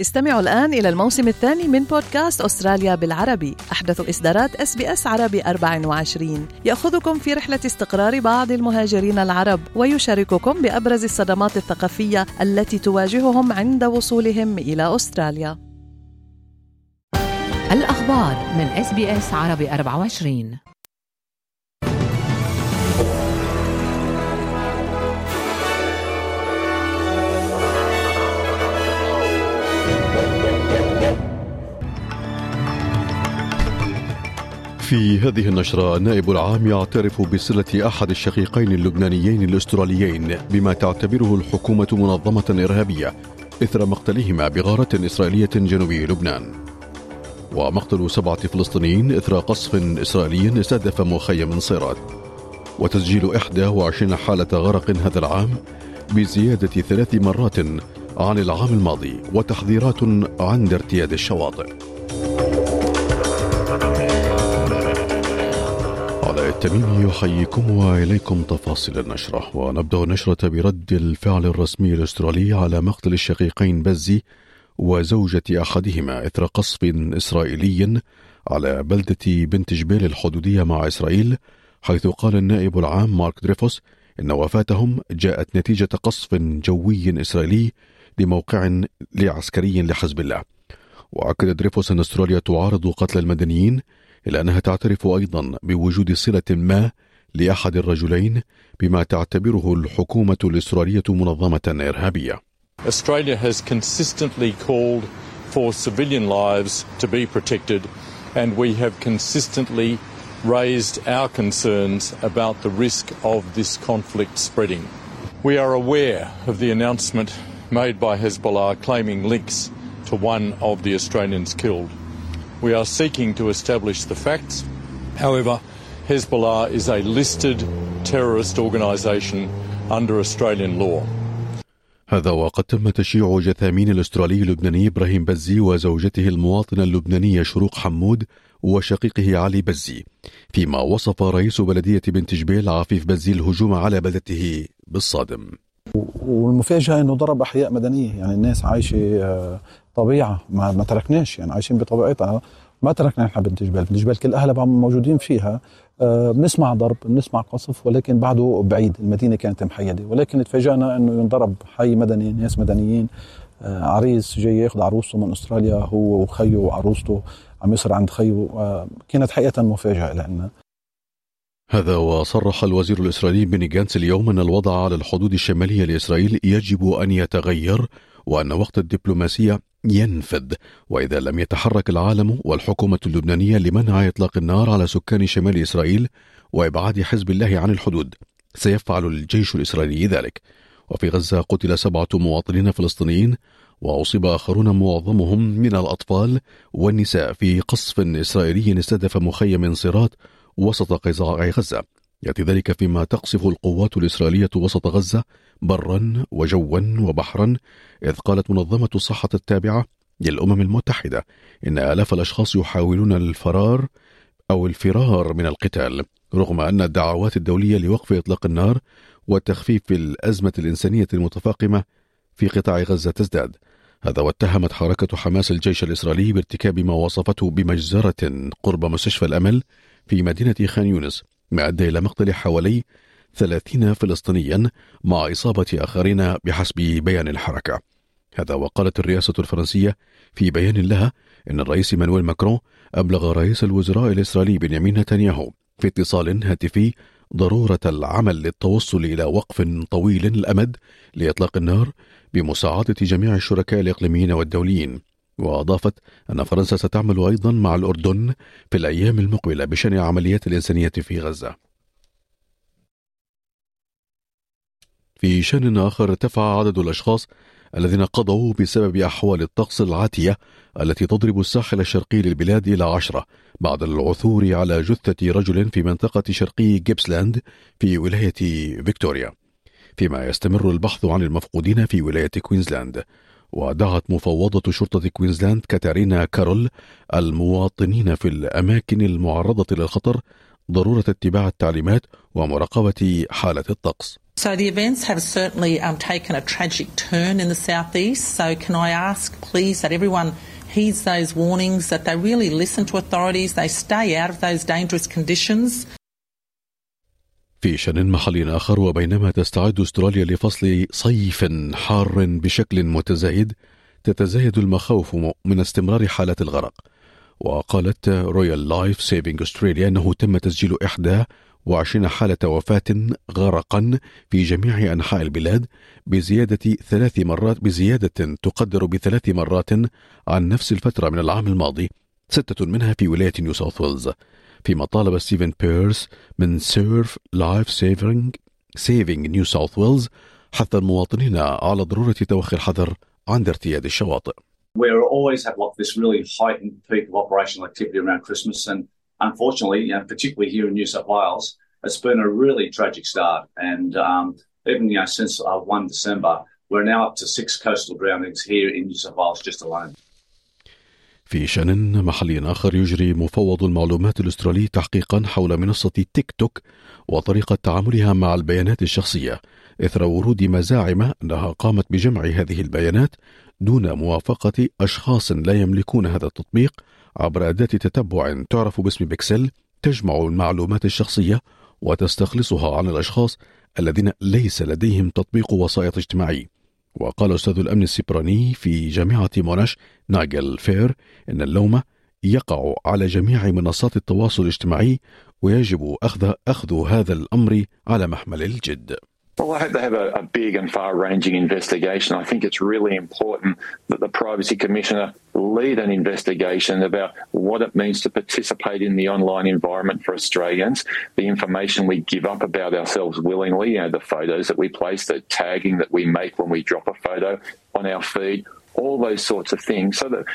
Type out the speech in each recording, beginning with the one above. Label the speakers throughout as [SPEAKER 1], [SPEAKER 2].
[SPEAKER 1] استمعوا الآن إلى الموسم الثاني من بودكاست أستراليا بالعربي. أحدث إصدارات SBS عربي 24 يأخذكم في رحلة استقرار بعض المهاجرين العرب ويشارككم بأبرز الصدمات الثقافية التي تواجههم عند وصولهم إلى أستراليا.
[SPEAKER 2] الأخبار من SBS عربي 24
[SPEAKER 3] في هذه النشرة النائب العام يعترف بصلة أحد الشقيقين اللبنانيين الأستراليين بما تعتبره الحكومة منظمة إرهابية إثر مقتلهما بغارة إسرائيلية جنوبي لبنان. ومقتل سبعة فلسطينيين إثر قصف إسرائيلي استهدف مخيم صيرات. وتسجيل 21 حالة غرق هذا العام بزيادة ثلاث مرات عن العام الماضي وتحذيرات عند ارتياد الشواطئ. علاء التميمي يحييكم وإليكم تفاصيل النشرة. ونبدأ النشرة برد الفعل الرسمي الأسترالي على مقتل الشقيقين بزي وزوجة أحدهما إثر قصف إسرائيلي على بلدة بنت جبيل الحدودية مع إسرائيل حيث قال النائب العام مارك دريفوس إن وفاتهم جاءت نتيجة قصف جوي إسرائيلي لموقع لعسكري لحزب الله. وأكد دريفوس إن أستراليا تعارض قتل المدنيين إلا أنها تعترف أيضا بوجود صلة ما لأحد الرجلين بما تعتبره الحكومة الأسترالية منظمة إرهابية.
[SPEAKER 4] Australia has consistently called for civilian lives to be protected and we have consistently raised our concerns about the risk of this conflict spreading. We are aware of the announcement made by Hezbollah claiming links to one of the Australians killed. We are seeking to establish the facts. However, Hezbollah is a listed terrorist organisation under Australian law.
[SPEAKER 3] هذا وقد تم تشييع جثامين الأسترالي اللبناني إبراهيم بزي وزوجته المواطنة اللبنانية شروق حمود وشقيقه علي بزي فيما وصف رئيس بلدية بنت جبيل عفيف بزي الهجوم على بلدته بالصادم
[SPEAKER 5] والمفاجأة إنه ضرب أحياء مدنية يعني الناس عايشة طبيعة ما, ما تركناش يعني عايشين بطبيعتها. ما تركنا نحن بنت جبال. بنت جبال كل أهلها موجودين فيها. آه بنسمع ضرب بنسمع قصف ولكن بعده بعيد. المدينة كانت محيدة. ولكن تفاجئنا إنه ينضرب حي مدني ناس مدنيين. آه عريس جاي ياخذ عروسته من أستراليا هو وخيه وعروسته عم يصير عند خيه. آه كانت حقيقة مفاجأة لنا.
[SPEAKER 3] هذا وصرح الوزير الإسرائيلي بني جانس اليوم أن الوضع على الحدود الشمالية لإسرائيل يجب أن يتغير. وأن وقت الدبلوماسية ينفذ وإذا لم يتحرك العالم والحكومة اللبنانية لمنع إطلاق النار على سكان شمال إسرائيل وإبعاد حزب الله عن الحدود سيفعل الجيش الإسرائيلي ذلك. وفي غزة قتل سبعة مواطنين فلسطينيين وأصيب آخرون معظمهم من الأطفال والنساء في قصف إسرائيلي استهدف مخيم صيرات وسط قطاع غزة. يأتي ذلك فيما تقصف القوات الإسرائيلية وسط غزة برا وجوا وبحرا إذ قالت منظمة الصحة التابعة للأمم المتحدة إن آلاف الأشخاص يحاولون الفرار أو الفرار من القتال رغم أن الدعوات الدولية لوقف إطلاق النار وتخفيف الأزمة الإنسانية المتفاقمة في قطاع غزة تزداد. هذا واتهمت حركة حماس الجيش الإسرائيلي بارتكاب ما وصفته بمجزرة قرب مستشفى الأمل في مدينة خان يونس. ما أدى إلى مقتل حوالي 30 فلسطينيا مع إصابة آخرين بحسب بيان الحركة. هذا وقالت الرئاسة الفرنسية في بيان لها إن الرئيس إيمانويل ماكرون أبلغ رئيس الوزراء الإسرائيلي بنيامين نتنياهو في اتصال هاتفي ضرورة العمل للتوصل إلى وقف طويل الأمد لإطلاق النار بمساعدة جميع الشركاء الإقليميين والدوليين. وأضافت أن فرنسا ستعمل أيضا مع الأردن في الأيام المقبلة بشأن العمليات الإنسانية في غزة. في شأن آخر ارتفع عدد الأشخاص الذين قضوا بسبب أحوال الطقس العاتية التي تضرب الساحل الشرقي للبلاد إلى عشرة بعد العثور على جثة رجل في منطقة شرقي جيبسلاند في ولاية فيكتوريا. فيما يستمر البحث عن المفقودين في ولاية كوينزلاند. ودعت مفوضة شرطة كوينزلاند كاتارينا كارول المواطنين في الأماكن المعرضة للخطر ضرورة اتباع التعليمات ومراقبة حالة الطقس
[SPEAKER 6] So the events have certainly um, taken a tragic turn in the southeast. So can I ask, please, that everyone heeds those warnings, that they really listen to authorities, they stay out of those dangerous conditions.
[SPEAKER 3] في شأن محلي آخر وبينما تستعد أستراليا لفصل صيف حار بشكل متزايد تتزايد المخاوف من استمرار حالات الغرق. وقالت Royal Life Saving أستراليا أنه تم تسجيل إحدى وعشرين حالة وفاة غرقا في جميع أنحاء البلاد بزيادة ثلاث مرات بزيادة تقدر بثلاث مرات عن نفس الفترة من العام الماضي ستة منها في ولاية نيو ساوث ويلز. فيما طالب ستيفن بيرس من سيرف لايف سيفينج سيفينج نيو ساوث ويلز حث المواطنين على ضرورة توخي الحذر عند ارتياد الشواطئ.
[SPEAKER 7] We always have like this really heightened peak of operational activity around Christmas and unfortunately, you know, particularly here in New South Wales, it's been a really tragic start. And um, even you know, since uh, 1 December, we're now up to six coastal drownings here in New South Wales just alone.
[SPEAKER 3] في شأن محلي آخر يجري مفوض المعلومات الأسترالي تحقيقا حول منصة تيك توك وطريقة تعاملها مع البيانات الشخصية إثر ورود مزاعم أنها قامت بجمع هذه البيانات دون موافقة أشخاص لا يملكون هذا التطبيق. عبر أداة تتبع تعرف باسم بيكسل تجمع المعلومات الشخصية وتستخلصها عن الأشخاص الذين ليس لديهم تطبيق وسائط اجتماعي. وقال أستاذ الأمن السيبراني في جامعة موناش ناجل فير إن اللوم يقع على جميع منصات التواصل الاجتماعي ويجب أخذ أخذ هذا الأمر على محمل الجد.
[SPEAKER 8] Well, I hope they have a, a big and far ranging investigation. I think it's really important that the Privacy Commissioner lead an investigation about what it means to participate in the online environment for Australians, the information we give up about ourselves willingly, you know, the photos that we place, the tagging that we make when we drop a photo on our feed, all those sorts of things, so that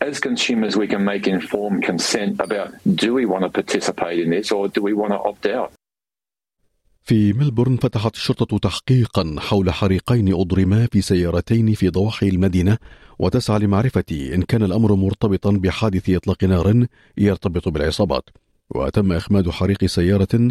[SPEAKER 8] as consumers we can make informed consent about do we want to participate in this or do we want to opt out.
[SPEAKER 3] في ملبورن فتحت الشرطة تحقيقا حول حريقين أضرما في سيارتين في ضواحي المدينة وتسعى لمعرفة إن كان الأمر مرتبطا بحادث إطلاق نار يرتبط بالعصابات. وتم إخماد حريق سيارة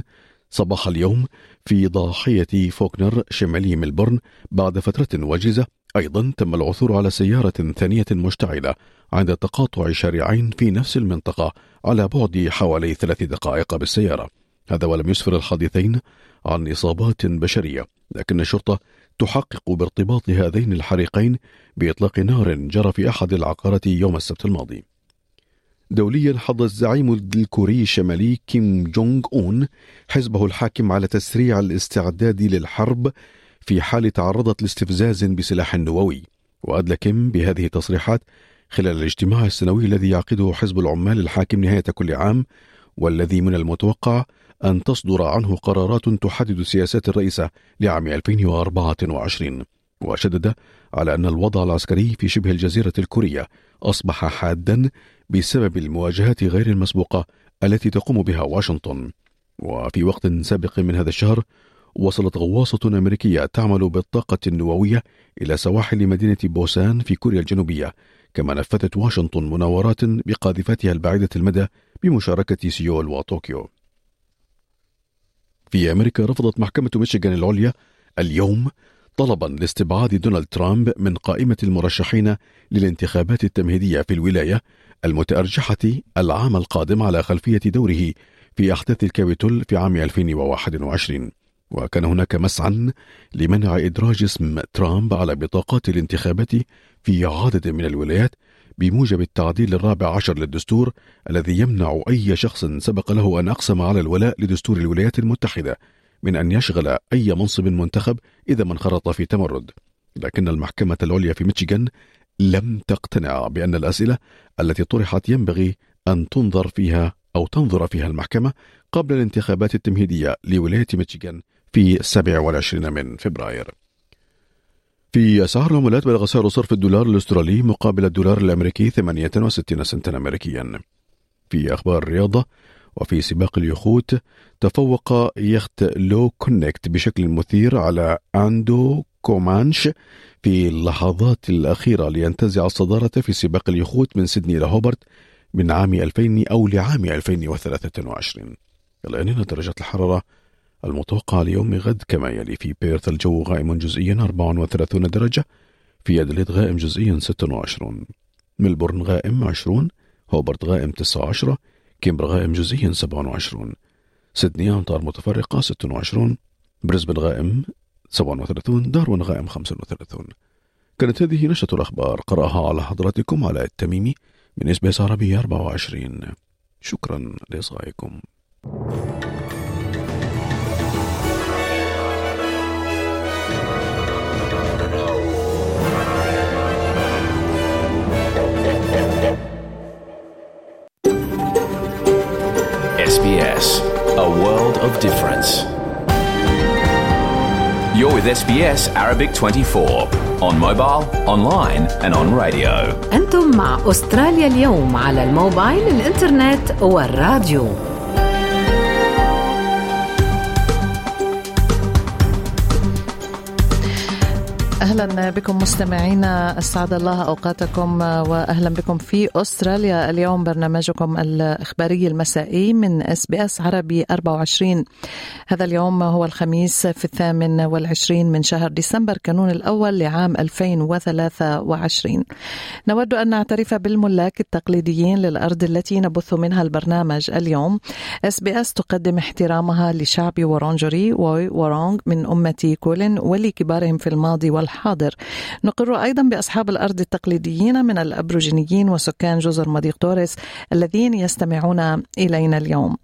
[SPEAKER 3] صباح اليوم في ضاحية فوكنر شمالي ملبورن بعد فترة وجيزة. أيضا تم العثور على سيارة ثانية مشتعلة عند تقاطع شارعين في نفس المنطقة على بعد حوالي ثلاث دقائق بالسيارة. هذا ولم يسفر الحادثين عن إصابات بشرية لكن الشرطة تحقق بارتباط هذين الحريقين بإطلاق نار جرى في أحد العقارات يوم السبت الماضي. دوليا حض الزعيم الكوري الشمالي كيم جونغ أون حزبه الحاكم على تسريع الاستعداد للحرب في حال تعرضت لاستفزاز بسلاح نووي. وأدلى كيم بهذه التصريحات خلال الاجتماع السنوي الذي يعقده حزب العمال الحاكم نهاية كل عام والذي من المتوقع أن تصدر عنه قرارات تحدد سياسات الرئيسة لعام 2024 وشدد على أن الوضع العسكري في شبه الجزيرة الكورية أصبح حادا بسبب المواجهات غير المسبوقة التي تقوم بها واشنطن. وفي وقت سابق من هذا الشهر وصلت غواصة أمريكية تعمل بالطاقة النووية إلى سواحل مدينة بوسان في كوريا الجنوبية كما نفذت واشنطن مناورات بقاذفاتها البعيدة المدى بمشاركة سيول وطوكيو. في أمريكا رفضت محكمة ميشيغان العليا اليوم طلبا لاستبعاد دونالد ترامب من قائمة المرشحين للانتخابات التمهيدية في الولاية المتأرجحة العام القادم على خلفية دوره في أحداث الكابيتول في عام 2021 وكان هناك مسعى لمنع إدراج اسم ترامب على بطاقات الانتخابات في عدد من الولايات بموجب التعديل الرابع عشر للدستور الذي يمنع أي شخص سبق له أن أقسم على الولاء لدستور الولايات المتحدة من أن يشغل أي منصب منتخب إذا ما انخرط في تمرد. لكن المحكمة العليا في ميشيغان لم تقتنع بأن الأسئلة التي طرحت ينبغي أن تنظر فيها أو تنظر فيها المحكمة قبل الانتخابات التمهيدية لولاية ميشيغان في 27 من فبراير. في أسعار العملات بلغ سعر صرف الدولار الأسترالي مقابل الدولار الأمريكي 68 سنتا أمريكيا. في أخبار الرياضة وفي سباق اليخوت تفوق يخت LawConnect بشكل مثير على Andoo Comanche في اللحظات الأخيرة لينتزع الصدارة في سباق اليخوت من سيدني إلى هوبرت من عام 2000 أو لعام 2023 الآن درجة الحرارة المتوقع ليوم غد كما يلي في بيرث الجو غائم جزئيا 34 درجة في أدليد غائم جزئيا 26 ملبورن غائم 20 هوبرت غائم 19 كانبرا غائم جزئيا 27 سيدني أمطار متفرقة 26 بريسبن غائم 37 داروين غائم 35 كانت هذه نشرة الأخبار قرأها على حضراتكم علاء التميمي من SBS عربي 24 شكرا لإصغائكم.
[SPEAKER 9] SBS, a world of difference. You're with SBS Arabic 24 on mobile, online and on radio.
[SPEAKER 2] أنتم مع أستراليا اليوم على الموبايل الإنترنت والراديو
[SPEAKER 1] أهلا بكم مستمعينا أسعد الله أوقاتكم واهلا بكم في أستراليا. اليوم برنامجكم الإخباري المسائي من SBS عربي 24 هذا اليوم هو الخميس في الثامن والعشرين من شهر ديسمبر كانون الأول لعام 2023 نود أن نعترف بالملاك التقليديين للأرض التي نبث منها البرنامج اليوم. SBS تقدم احترامها لشعب وروندجيري ووي ورونج من أمة كولين ولكبارهم في الماضي والحاضر. الحاضر. نقر أيضا بأصحاب الأرض التقليديين من الأبروجينيين وسكان جزر مضيق توريس الذين يستمعون إلينا اليوم.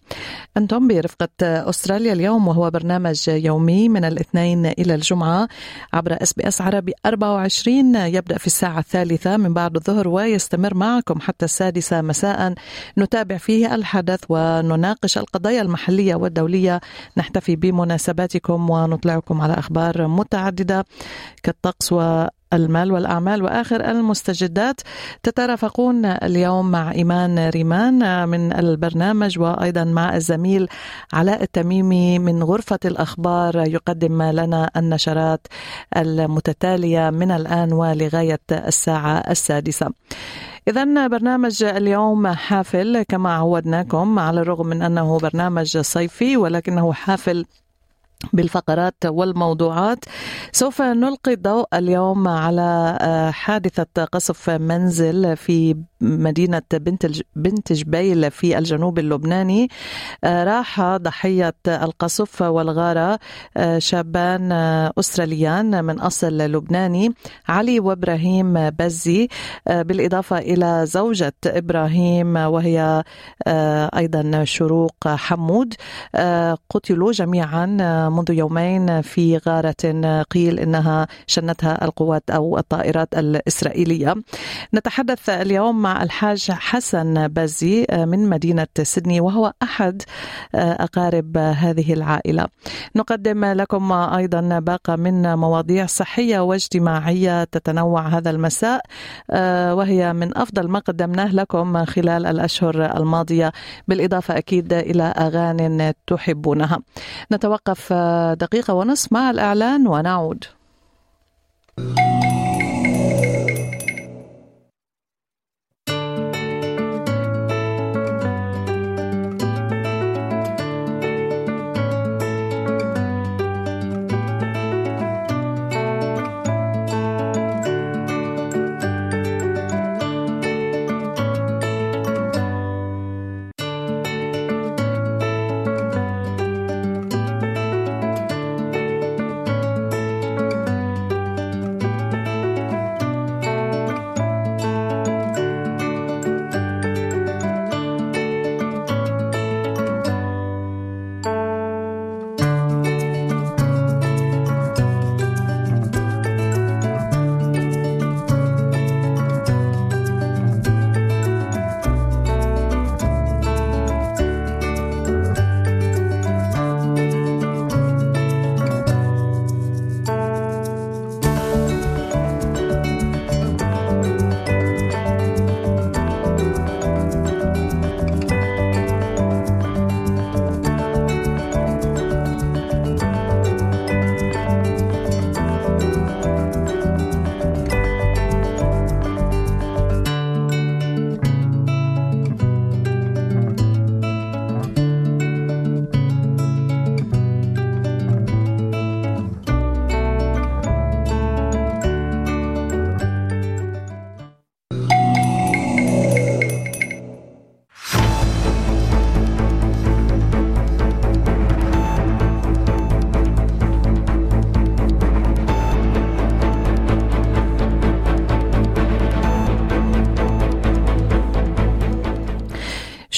[SPEAKER 1] أنتم برفقة أستراليا اليوم وهو برنامج يومي من الاثنين إلى الجمعة عبر SBS عربي 24 يبدأ في الساعة الثالثة من بعد الظهر ويستمر معكم حتى السادسة مساء. نتابع فيه الحدث ونناقش القضايا المحلية والدولية. نحتفي بمناسباتكم ونطلعكم على أخبار متعددة. كالطقس المال والأعمال وآخر المستجدات تترافقون اليوم مع إيمان ريمان من البرنامج وأيضا مع الزميل علاء التميمي من غرفة الأخبار. يقدم لنا النشرات المتتالية من الآن ولغاية الساعة السادسة. إذا برنامج اليوم حافل كما عودناكم على الرغم من أنه برنامج صيفي ولكنه حافل بالفقرات والموضوعات. سوف نلقي الضوء اليوم على حادثة قصف منزل في مدينة بنت بنت جبيل في الجنوب اللبناني. راح ضحية القصف والغارة. شابان أستراليان من أصل لبناني. علي وإبراهيم بزي. بالإضافة إلى زوجة إبراهيم وهي أيضا شروق حمود. قتلوا جميعا منذ يومين في غارة قيل إنها شنتها القوات أو الطائرات الإسرائيلية. نتحدث اليوم مع الحاج حسن بازي من مدينة سيدني وهو أحد أقارب هذه العائلة. نقدم لكم أيضا باقة من مواضيع صحية واجتماعية تتنوع هذا المساء وهي من أفضل ما قدمناه لكم خلال الأشهر الماضية بالإضافة أكيد إلى أغاني تحبونها. نتوقف دقيقة ونصف مع الإعلان ونعود.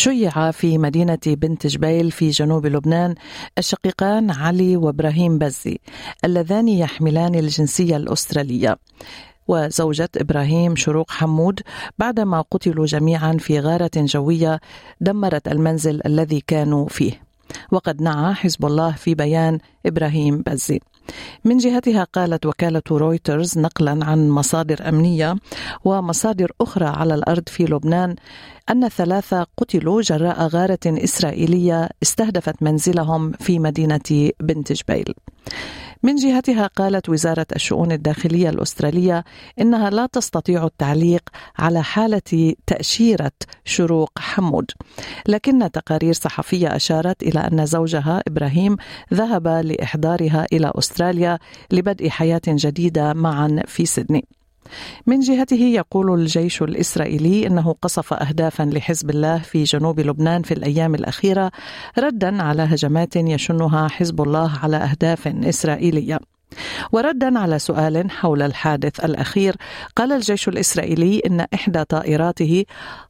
[SPEAKER 1] شيع في مدينة بنت جبيل في جنوب لبنان الشقيقان علي وإبراهيم بزي اللذان يحملان الجنسية الأسترالية. وزوجة إبراهيم شروق حمود بعدما قتلوا جميعا في غارة جوية دمرت المنزل الذي كانوا فيه. وقد نعى حزب الله في بيان إبراهيم بزي. من جهتها قالت وكالة رويترز نقلا عن مصادر أمنية ومصادر أخرى على الأرض في لبنان أن ثلاثة قتلوا جراء غارة إسرائيلية استهدفت منزلهم في مدينة بنت جبيل. من جهتها قالت وزارة الشؤون الداخلية الأسترالية إنها لا تستطيع التعليق على حالة تأشيرة شروق حمود. لكن تقارير صحفية أشارت إلى أن زوجها إبراهيم ذهب لإحضارها إلى أستراليا لبدء حياة جديدة معا في سيدني. من جهته يقول الجيش الإسرائيلي إنه قصف اهدافا لحزب الله في جنوب لبنان في الأيام الأخيرة ردا على هجمات يشنها حزب الله على أهداف إسرائيلية. وردا على سؤال حول الحادث الأخير قال الجيش الإسرائيلي إن إحدى طائراته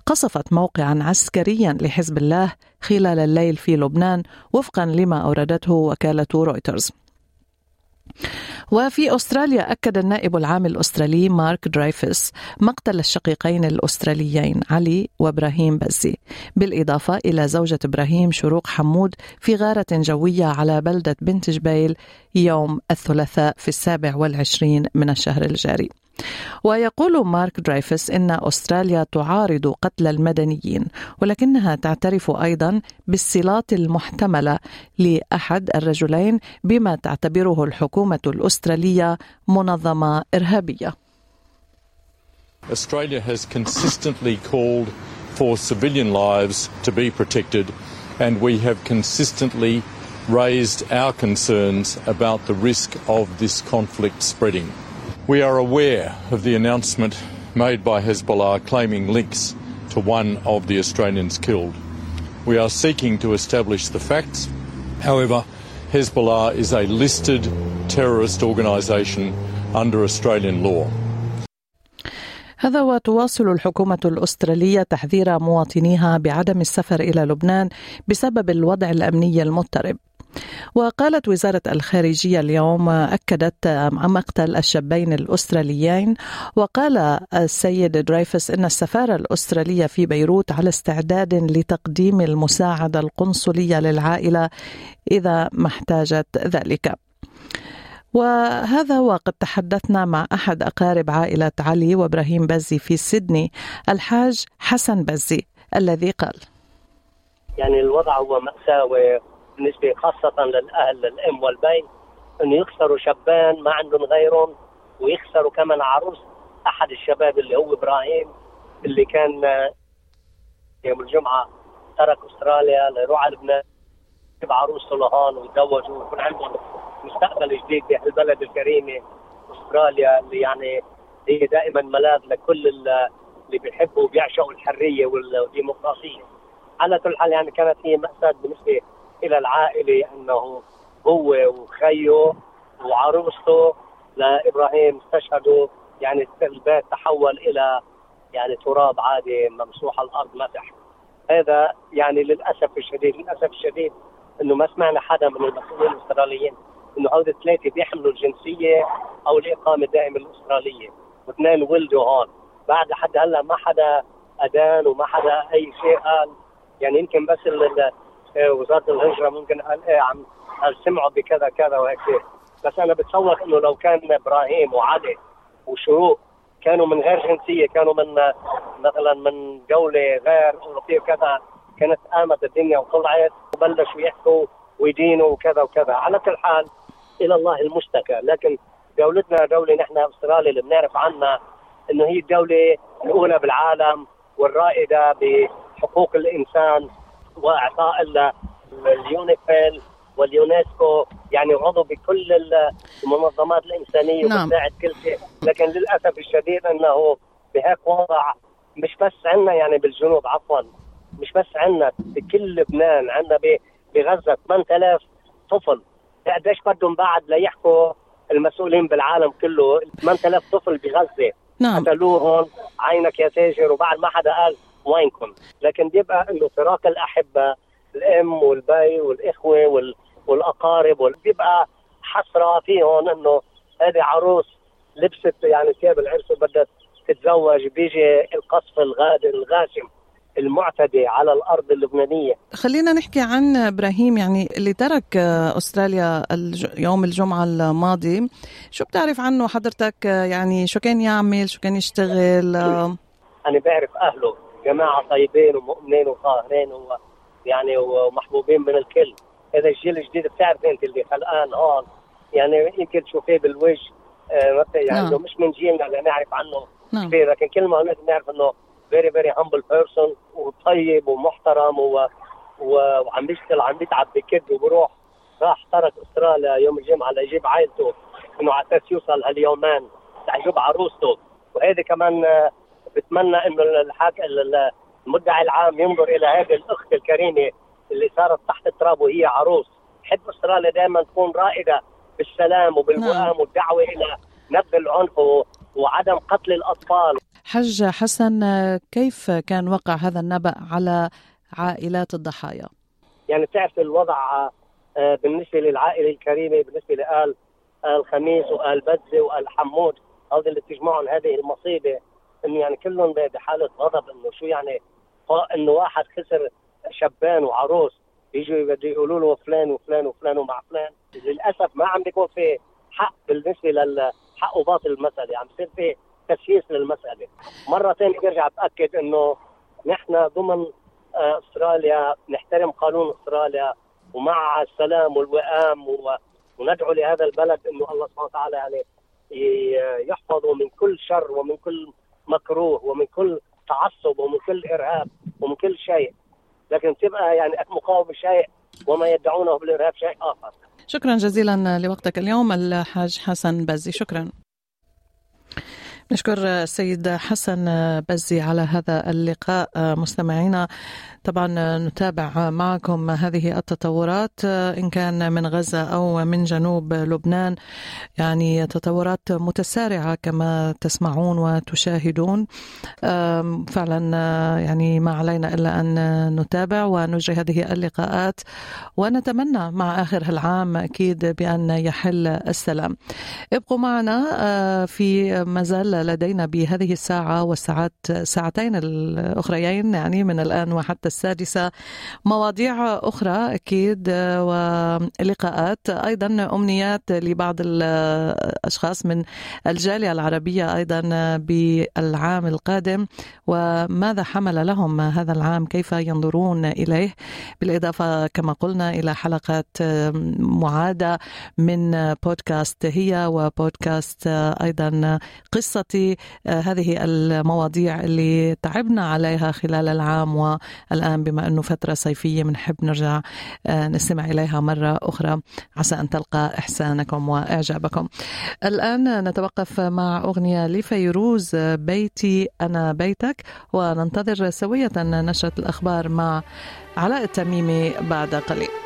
[SPEAKER 1] قصفت موقعا عسكريا لحزب الله خلال الليل في لبنان وفقا لما أوردته وكالة رويترز. وفي أستراليا أكد النائب العام الأسترالي مارك درايفوس مقتل الشقيقين الأستراليين علي وإبراهيم بزي بالإضافة إلى زوجة إبراهيم شروق حمود في غارة جوية على بلدة بنت جبيل يوم الثلاثاء في السابع والعشرين من الشهر الجاري. ويقول مارك درايفوس ان استراليا تعارض قتل المدنيين ولكنها تعترف أيضا بالصلات المحتمله لاحد الرجلين بما تعتبره الحكومة الاستراليه منظمه ارهابيه.
[SPEAKER 4] Australia has consistently called for civilian lives to be protected and we have consistently raised our concerns about the risk of this conflict spreading. We are aware of the announcement made by Hezbollah claiming links to one of the Australians killed. We are seeking to establish the facts. However, Hezbollah is a listed terrorist organisation under Australian law.
[SPEAKER 1] هذا وتواصل الحكومة الأسترالية تحذير مواطنيها بعدم السفر إلى لبنان بسبب الوضع الأمني المضطرب وقالت وزارة الخارجية اليوم أكدت مقتل الشابين الأستراليين. وقال السيد درايفس أن السفارة الأسترالية في بيروت على استعداد لتقديم المساعدة القنصلية للعائلة إذا ما احتاجت ذلك. وهذا وقد تحدثنا مع أحد أقارب عائلة علي وإبراهيم بزي في سيدني الحاج حسن بزي الذي قال
[SPEAKER 10] يعني الوضع هو مأساوي. بالنسبة خاصة للأهل للأم والبين إنه يخسروا شبان ما عندهم غيرهم ويخسروا كمان عروس أحد الشباب اللي هو إبراهيم اللي كان يوم الجمعة ترك أستراليا ليروح على لبنان يجيب عروسته لهون ويتزوجوا ويكون عندهم مستقبل جديد في البلد الكريمة أستراليا اللي يعني هي دائما ملاذ لكل اللي بيحبوا وبيعشقوا الحرية والديمقراطية. على كل حال يعني كانت هي مأساة بالنسبة إلى العائلة أنه هو وخيه وعروسته لابراهيم استشهدوا يعني البيت تحول إلى يعني تراب عادي ممسوح الأرض مسح هذا يعني للأسف الشديد للأسف الشديد إنه ما سمعنا حدا من المسؤولين الأستراليين إنه هؤلاء الثلاثة بيحملوا الجنسية أو الإقامة الدائمة الأسترالية. واثنين ولدوا هون. بعد لحد هلأ ما حدا ادان وما حدا أي شيء قال. يعني يمكن بس وزارة الهجرة ممكن قال إيه عم سمعوا بكذا كذا وهيك. بس أنا بتصور إنه لو كان إبراهيم وعلي وشروق كانوا من غير جنسية كانوا من مثلا من دوله غير أوروبية وكذا كانت قامت الدنيا وطلعت وبلشوا يحكوا ويدينوا وكذا وكذا. على كل حال إلى الله المشتكى لكن دولتنا دولة نحن أستراليا اللي بنعرف عنها إنه هي الدولة الأولى بالعالم والرائدة بحقوق الإنسان وأعضاء اليونيفيل واليونسكو يعني عضو بكل المنظمات الإنسانية نعم. وبتساعد كل شيء. لكن للأسف الشديد إنه بهيك وضع مش بس عندنا يعني بالجنوب عفوا مش بس عندنا بكل لبنان عندنا بغزة 8000 طفل. قديش بدهم بعد ليحكوا المسؤولين بالعالم كله؟ 8000 طفل بغزة.
[SPEAKER 1] نعم.
[SPEAKER 10] قتلوهم عينك يا تاجر وبعد ما حدا قال وينكم. لكن بيبقى إنه فراق الأحبة الأم والبي والإخوة وال والأقارب بيبقى حسرة فيهم إنه هذه عروس لبست يعني ثياب العرس وبدها تتزوج. بيجي القصف الغاشم المعتدي على الأرض اللبنانية.
[SPEAKER 1] خلينا نحكي عن إبراهيم يعني اللي ترك أستراليا يوم الجمعة الماضي. شو بتعرف عنه؟ حضرتك يعني شو كان يعمل؟ شو كان يشتغل؟
[SPEAKER 10] أنا بعرف أهله. جماعة طيبين ومؤمنين وطاهرين يعني ومحبوبين من الكل. هذا الجيل الجديد بتعرف أنت اللي خلقان هون. يعني يمكن تشوفيه بالوجه آه يعني نعم. مش من جيلنا نعرف عنه. نعم. كثير لكن كل ما نعرف إنه very very humble person وطيب ومحترم و... و... وعم بيشتغل عم بيتعب بكد وبروح. راح ترك أستراليا يوم الجمعة ليجيب عائلته إنه على أساس يوصل هاليومين ليجيب عروسته. وهذه كمان آه، بتمنى إنه الحاك المدعي العام ينظر إلى هذه الأخت الكريمة اللي صارت تحت التراب وهي عروس حب استراليا دائما تكون رائدة بالسلام وبالوئام نعم. والدعوة إلى نبذ العنف وعدم قتل الأطفال
[SPEAKER 1] حج حسن كيف كان وقع هذا النبأ على عائلات الضحايا؟
[SPEAKER 10] يعني تعرف الوضع آه، بالنسبة للعائلة الكريمة بالنسبة لآل آل خميس وآل بدزه وآل حمود هذول اللي بتجمعهم هذه المصيبة إنه يعني كلهم بحالة غضب إنه شو يعني إنه واحد خسر شبان وعروس يجوا بده يقولوا له فلان وفلان وفلان ومع فلان. للأسف ما عم بيكون في حق بالنسبة للحق وباطل المسألة عم بصير في تسييس للمسألة. مرة ثانية برجع بأكد إنه نحن ضمن آه، أستراليا نحترم قانون أستراليا ومع السلام والوئام وندعو لهذا البلد إنه الله سبحانه وتعالى يعني يحفظه من كل شر ومن كل مكروه ومن كل تعصب ومن كل إرهاب ومن كل شيء. لكن تبقى يعني مقاومة شيء وما يدعونه بالإرهاب شيء آخر.
[SPEAKER 1] شكرا جزيلا لوقتك اليوم الحاج حسن بزي. شكرا. نشكر السيد حسن بزي على هذا اللقاء. مستمعينا طبعا نتابع معكم هذه التطورات إن كان من غزة أو من جنوب لبنان. يعني تطورات متسارعة كما تسمعون وتشاهدون. فعلا يعني ما علينا إلا أن نتابع ونجري هذه اللقاءات ونتمنى مع آخر العام أكيد بأن يحل السلام. ابقوا معنا آه، في مازال لدينا بهذه الساعة والساعات ساعتين الأخريين يعني من الآن وحتى السادسة. مواضيع أخرى أكيد ولقاءات. أيضا أمنيات لبعض الأشخاص من الجالية العربية أيضا بالعام القادم. وماذا حمل لهم هذا العام؟ كيف ينظرون إليه؟ بالإضافة كما قلنا إلى حلقات معادة من بودكاست هي وبودكاست أيضا قصتي. هذه المواضيع اللي تعبنا عليها خلال العام والآن بما أنه فترة صيفية بنحب نرجع آه، نستمع إليها مرة أخرى. عسى أن تلقى إحسانكم وإعجابكم. الآن نتوقف مع أغنية لفيروز بيتي أنا بيتك. وننتظر سوية نشرة الأخبار مع علاء التميمي بعد قليل.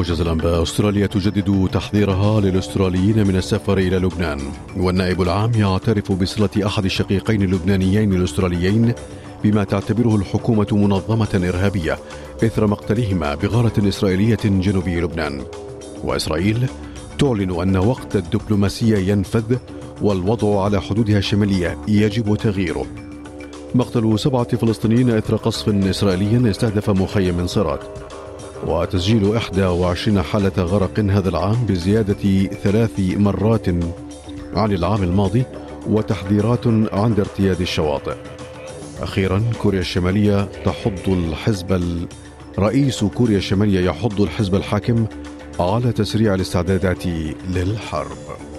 [SPEAKER 3] موجز الأنباء أستراليا تجدد تحذيرها للأستراليين من السفر إلى لبنان. والنائب العام يعترف بصلة أحد الشقيقين اللبنانيين الأستراليين بما تعتبره الحكومة منظمة إرهابية إثر مقتلهما بغارة إسرائيلية جنوبي لبنان. وإسرائيل تعلن أن وقت الدبلوماسية ينفذ والوضع على حدودها الشمالية يجب تغييره. مقتل سبعة فلسطينيين إثر قصف إسرائيلي استهدف مخيم صرات وتسجيل 21 حالة غرق هذا العام بزيادة ثلاث مرات عن العام الماضي وتحذيرات عند ارتياد الشواطئ. أخيرا كوريا الشمالية تحض الحزب ال... رئيس كوريا الشمالية يحض الحزب الحاكم على تسريع الاستعدادات للحرب.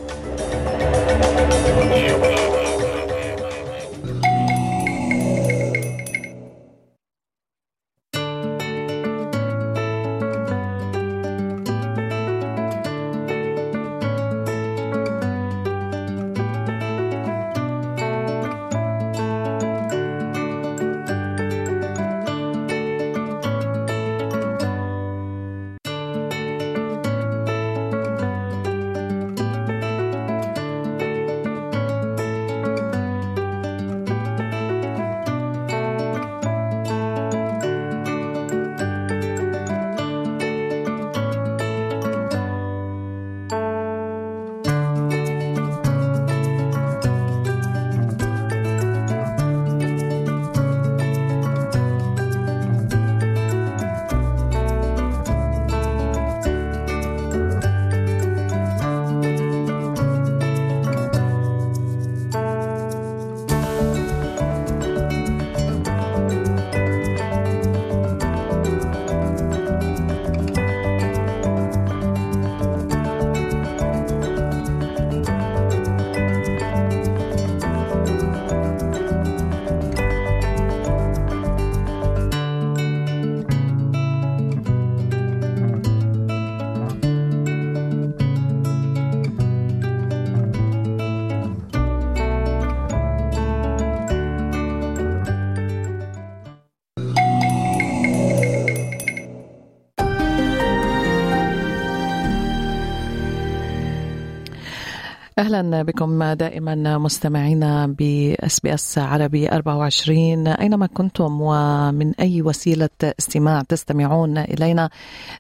[SPEAKER 1] أهلا بكم دائما مستمعينا ب SBS عربي 24 أينما كنتم ومن أي وسيلة استماع تستمعون إلينا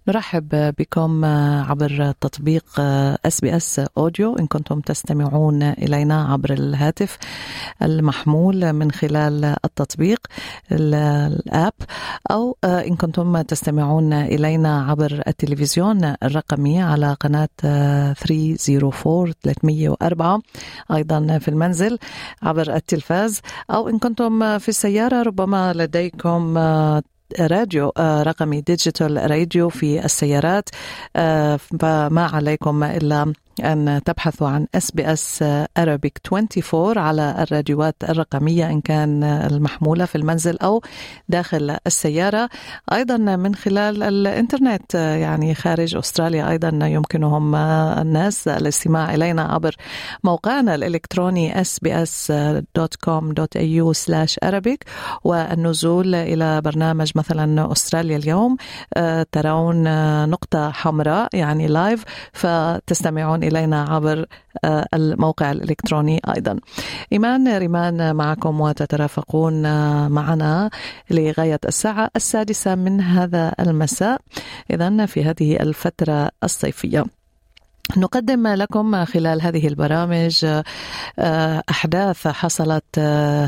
[SPEAKER 1] نرحب بكم عبر تطبيق SBS Audio. إن كنتم تستمعون إلينا عبر الهاتف المحمول من خلال التطبيق ال app أو إن كنتم تستمعون إلينا عبر التلفزيون الرقمي على قناة 304 304 أيضا في المنزل عبر التلفاز. أو إن كنتم في السيارة ربما لديكم راديو رقمي digital radio في السيارات فما عليكم إلا أن تبحثوا عن SBS Arabic 24 على الراديوات الرقمية إن كان المحمولة في المنزل أو داخل السيارة. أيضا من خلال الإنترنت يعني خارج أستراليا أيضا يمكنهم الناس الاستماع إلينا عبر موقعنا الإلكتروني sbs.com.au arabic. والنزول إلى برنامج مثلا أستراليا اليوم ترون نقطة حمراء يعني لايف فتستمعون إلينا عبر الموقع الإلكتروني أيضا. إيمان ريمان معكم وتترافقون معنا لغاية الساعة السادسة من هذا المساء. إذا في هذه الفترة الصيفية. نقدم لكم خلال هذه البرامج أحداث حصلت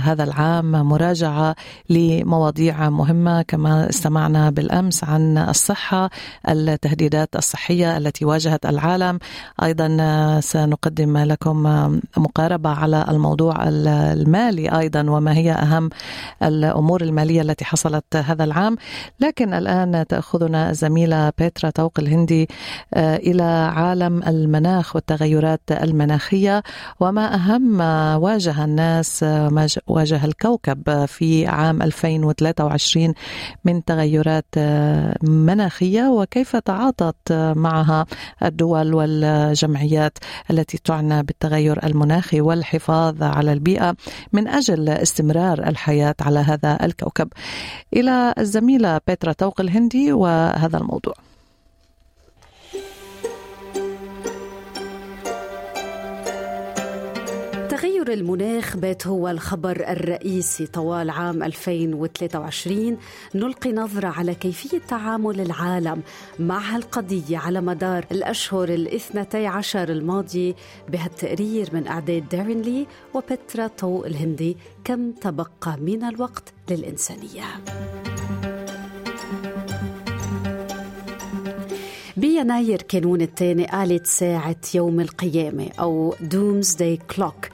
[SPEAKER 1] هذا العام مراجعة لمواضيع مهمة كما استمعنا بالأمس عن الصحة التهديدات الصحية التي واجهت العالم. أيضا سنقدم لكم مقاربة على الموضوع المالي أيضا وما هي أهم الأمور المالية التي حصلت هذا العام. لكن الآن تأخذنا الزميله بيترا توق الهندي إلى عالم المناخ والتغيرات المناخية وما أهم ما واجه الناس ما واجه الكوكب في عام 2023 من تغيرات مناخية وكيف تعاطت معها الدول والجمعيات التي تعنى بالتغير المناخي والحفاظ على البيئة من أجل استمرار الحياة على هذا الكوكب. إلى الزميلة بيترا توق الهندي وهذا الموضوع.
[SPEAKER 2] تغير
[SPEAKER 11] المناخ بات هو الخبر الرئيسي طوال عام 2023 نلقي نظرة على كيفية تعامل العالم مع هالقضية على مدار الأشهر الاثنتي عشر الماضية بهالتقرير من إعداد دارين لي وبترا طوق الهندي كم تبقى من الوقت للإنسانية. بيناير كانون الثاني قالت ساعة يوم القيامة أو Doomsday Clock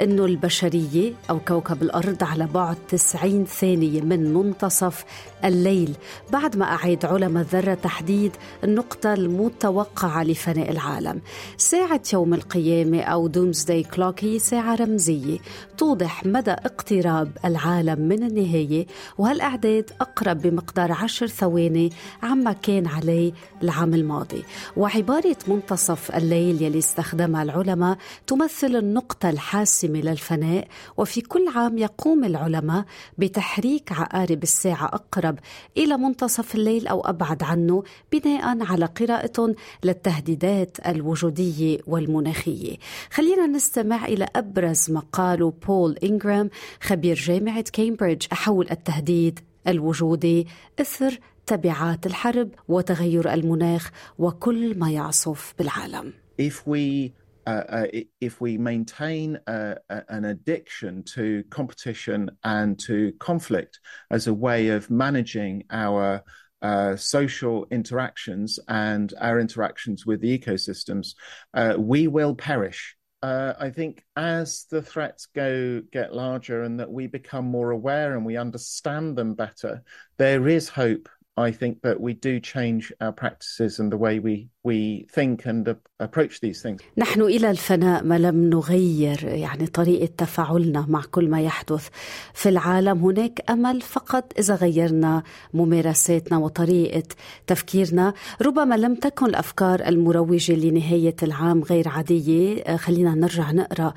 [SPEAKER 11] أنه البشرية أو كوكب الأرض على بعد 90 ثانية من منتصف الليل. بعد ما أعاد علماء الذرة تحديد النقطة المتوقعة لفناء العالم. ساعة يوم القيامة أو دومزداي كلوك هي ساعة رمزية توضح مدى اقتراب العالم من النهاية وهالأعداد أقرب بمقدار عشر ثواني عما كان عليه العام الماضي. وعبارة منتصف الليل يلي استخدمها العلماء تمثل النقطة الحاسمة للفناء وفي كل عام يقوم العلماء بتحريك عقارب الساعة أقرب إلى منتصف الليل أو أبعد عنه بناء على قراءة للتهديدات الوجودية والمناخية خلينا نستمع إلى أبرز ما قاله بول إنغرام خبير جامعة كامبريدج حول التهديد الوجودي إثر تبعات الحرب وتغير المناخ وكل ما يعصف بالعالم.
[SPEAKER 12] If we uh, uh, if we maintain uh, an addiction to competition and to conflict as a way of managing our uh, social interactions and our interactions with the ecosystems, uh, we will perish. I think as the threats go get larger and that we become more aware and we understand them better, there is hope. I think that we do change our practices and the way we we think and approach these things.
[SPEAKER 11] نحن إلى الفناء ما لم نغير يعني طريقة تفاعلنا مع كل ما يحدث في العالم. هناك أمل فقط إذا غيرنا ممارساتنا وطريقة تفكيرنا. ربما لم تكن الأفكار المروجة لنهاية العام غير عادية. خلينا نرجع نقرأ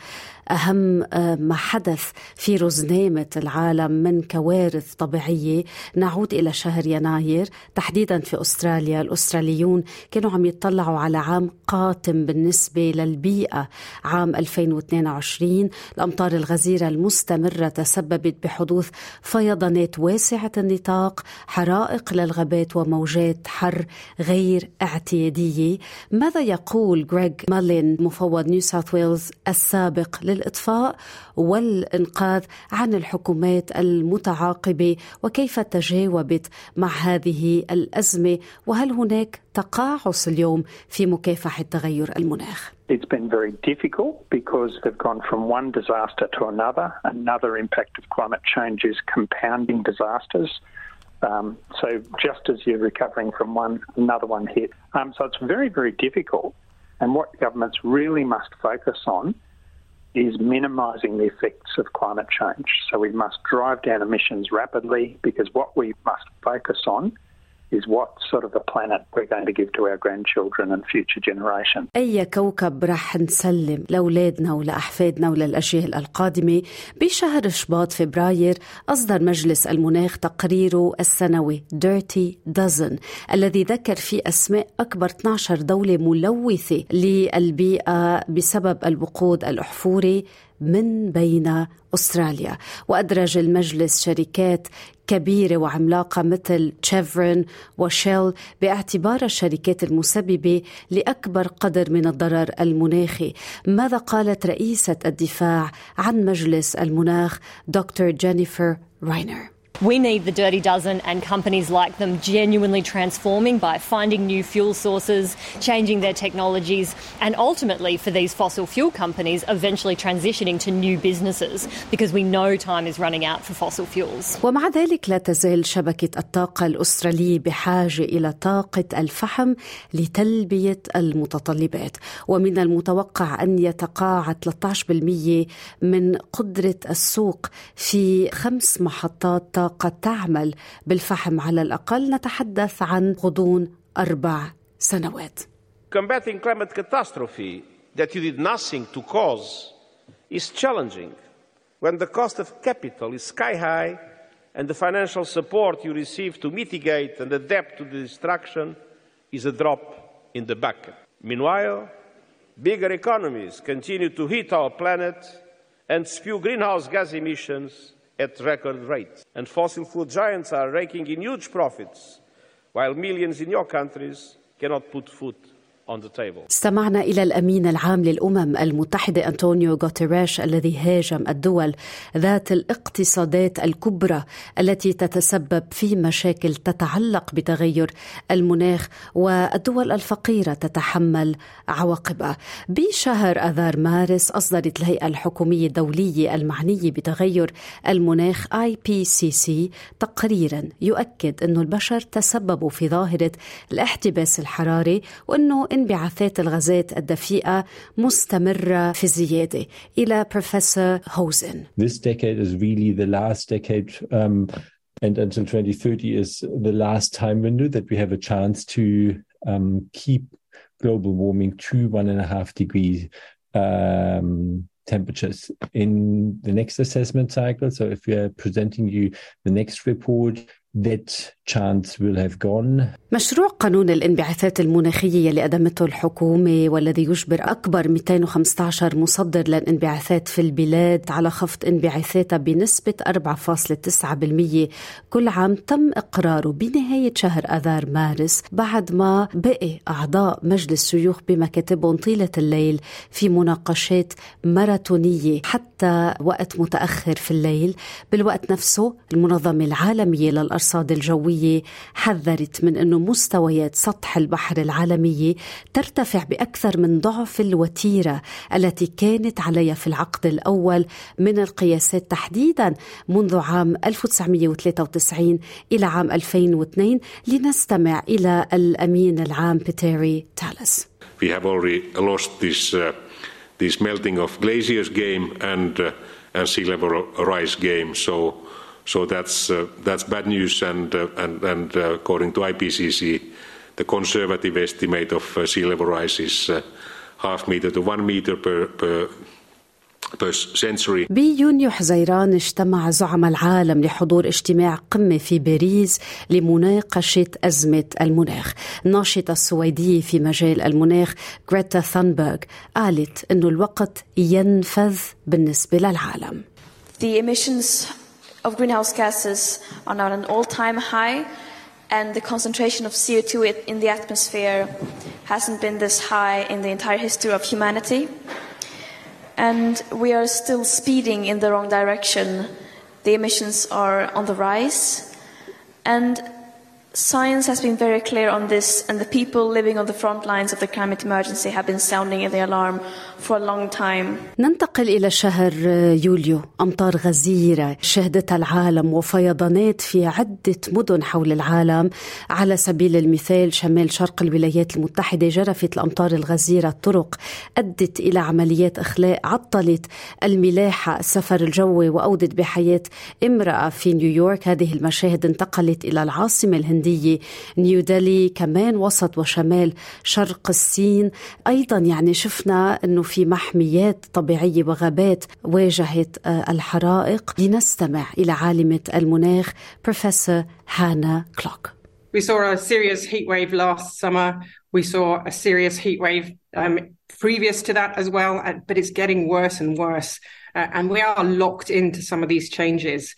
[SPEAKER 11] أهم ما حدث في رزنامة العالم من كوارث طبيعية. نعود إلى شهر يناير. تحديدا في أستراليا الأستراليون كانوا عم يطلعوا على عام قاتم بالنسبة للبيئة. عام 2022 الأمطار الغزيرة المستمرة تسببت بحدوث فيضانات واسعة النطاق حرائق للغابات وموجات حر غير اعتيادية. ماذا يقول غريغ مالين مفوض نيو ساوث ويلز السابق للإطفاء والإنقاذ عن الحكومات المتعاقبة وكيف تجاوبت مع هذه الأزمة وهل هناك تقاعس اليوم في مكافحة تغير المناخ؟
[SPEAKER 13] It's been very difficult because they've gone from one disaster to another. Another impact of climate change is compounding disasters. Um, so just as you're recovering from one, another one hit. Um, so it's very, very difficult. And what governments really must focus on is minimising the effects of climate change. So we must drive down emissions rapidly because what we must focus on is what sort of a planet we're going to give to our grandchildren and future generations.
[SPEAKER 11] أي كوكب رح نسلم لأولادنا ولأحفادنا وللأجيال القادمة بشهر شباط فبراير أصدر مجلس المناخ تقريره السنوي Dirty Dozen الذي ذكر فيه أسماء أكبر 12 دولة ملوثة للبيئة بسبب الوقود الأحفوري من بين أستراليا وأدرج المجلس شركات كبيرة وعملاقة مثل تشيفرن وشيل باعتبار الشركات المسببة لأكبر قدر من الضرر المناخي. ماذا قالت رئيسة الدفاع عن مجلس المناخ دكتور جينيفر راينر
[SPEAKER 14] We need the Dirty Dozen and companies like them genuinely transforming by finding new fuel sources, changing their technologies, and ultimately for these fossil fuel companies eventually transitioning to new businesses because we know time is running out for fossil fuels.
[SPEAKER 11] ومع ذلك لا تزال شبكة الطاقة الأسترالية بحاجة إلى طاقة الفحم لتلبية المتطلبات ومن المتوقع أن يتقاعد 13% من قدرة السوق في خمس محطات طاقة تعمل بالفحم على الأقل نتحدث عن غضون أربع سنوات
[SPEAKER 15] Combating climate catastrophe that you did nothing to cause is challenging when the cost of capital is sky high and the financial support you receive to mitigate and adapt to the destruction is a drop in the bucket. Meanwhile, bigger economies continue to heat our planet and spew greenhouse gas emissions at record rates. And fossil fuel giants are raking in huge profits, while millions in your countries cannot put food.
[SPEAKER 11] استمعنا إلى الأمين العام للأمم المتحدة أنطونيو غوتيريش الذي هاجم الدول ذات الاقتصادات الكبرى التي تتسبب في مشاكل تتعلق بتغير المناخ والدول الفقيرة تتحمل عواقبها. بشهر أذار مارس أصدرت الهيئة الحكومية الدولية المعنية بتغير المناخ IPCC تقريرا يؤكد أن البشر تسببوا في ظاهرة الاحتباس الحراري وأنه انبعاثات الغازات الدفيئة مستمرة في الزيادة إلى بروفيسور هوزن
[SPEAKER 16] This decade is really the last decade, um, and until 2030 is the last time window that we have a chance to um, keep global warming to one and a half degree um, temperatures in the next assessment cycle. So, if we are presenting you the next report, that
[SPEAKER 11] مشروع قانون الانبعاثات المناخية اللي قدمته الحكومة والذي يجبر أكبر 215 مصدر للانبعاثات في البلاد على خفض انبعاثاتها بنسبة 4.9% كل عام تم إقراره بنهاية شهر أذار مارس بعد ما بقي أعضاء مجلس الشيوخ بمكاتبهم طيلة الليل في مناقشات ماراثونية حتى وقت متأخر في الليل. بالوقت نفسه المنظمة العالمية للأرصاد الجوية حذرت من أنه مستويات سطح البحر العالمية ترتفع بأكثر من ضعف الوتيرة التي كانت عليها في العقد الأول من القياسات تحديدا منذ عام 1993 إلى عام 2002 لنستمع إلى الأمين العام بيتيري تالس
[SPEAKER 17] We have already lost this, uh, this melting of glaciers game and, uh, and sea level rise game. So So that's uh, that's bad news, and uh, and, and uh, according to IPCC, the conservative estimate of uh, sea level rise is uh, half meter to one meter per per.
[SPEAKER 11] بيونيو حزيران اجتمع زعماء العالم لحضور اجتماع قمة في باريس لمناقشة أزمة المناخ الناشطة السويدية في مجال المناخ غريتا ثانبرغ قالت أنه الوقت ينفذ بالنسبة للعالم
[SPEAKER 18] The emissions of greenhouse gases are now at an all time high, and the concentration of CO2 in the atmosphere hasn't been this high in the entire history of humanity. And we are still speeding in the wrong direction. The emissions are on the rise, and Science has been very clear on this, and the people living on the front lines of the climate emergency have been sounding the alarm for a long time.
[SPEAKER 11] ننتقل إلى شهر يوليو أمطار غزيرة شهدتها العالم وفيضانات في عدة مدن حول العالم. على سبيل المثال شمال شرق الولايات المتحدة جرفت الأمطار الغزيرة الطرق أدت إلى عمليات إخلاء عطلت الملاحة السفر الجوي وأودت بحياة امرأة في نيويورك. هذه المشاهد انتقلت إلى العاصمة الهندية نيو ديلي كمان وسط وشمال شرق الصين. أيضا يعني شفنا أنه في محميات طبيعية وغابات واجهت الحرائق لنستمع إلى عالمة المناخ بروفيسور هانا كلوك
[SPEAKER 19] We saw a serious heat wave last summer. We saw a serious heat wave um, previous to that as well, but it's getting worse and worse. Uh, and we are locked into some of these changes.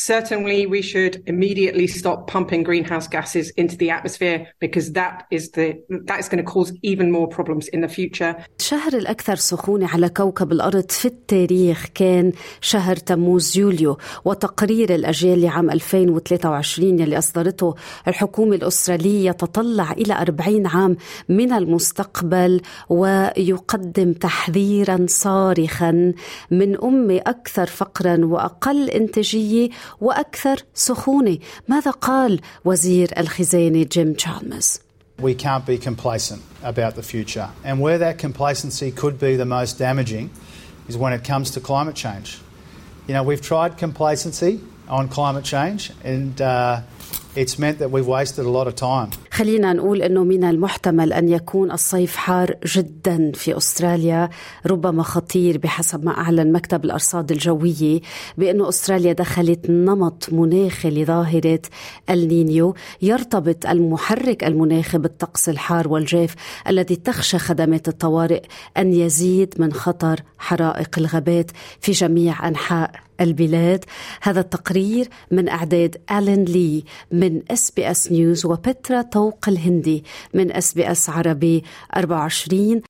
[SPEAKER 19] Certainly, we should immediately stop pumping greenhouse gases into the atmosphere because that is the that is going to cause even more problems in the future.
[SPEAKER 11] الشهر الأكثر سخونة على كوكب الأرض في التاريخ كان شهر تموز يوليو وتقرير الأجيال لعام 2023 يلي أصدرته الحكومة الأسترالية يتطلع إلى 40 عام من المستقبل ويقدم تحذيرا صارخا من أمة أكثر فقرا وأقل إنتاجية وأكثر سخونة ماذا قال وزير الخزانة جيم تشالمز
[SPEAKER 20] We can't be complacent about the future. And where that complacency could be the most damaging is when it comes to climate change. You know, we've tried complacency on climate change and uh, it's meant that we've wasted a lot of time.
[SPEAKER 11] خلينا نقول إنه من المحتمل أن يكون الصيف حار جدا في أستراليا ربما خطير بحسب ما أعلن مكتب الأرصاد الجوية بأنه أستراليا دخلت نمط مناخي لظاهرة النينيو يرتبط المحرك المناخي بالطقس الحار والجاف الذي تخشى خدمات الطوارئ أن يزيد من خطر حرائق الغابات في جميع أنحاء البلاد. هذا التقرير من إعداد الين لي من SBS News وبترا طوق الهندي من SBS عربي 24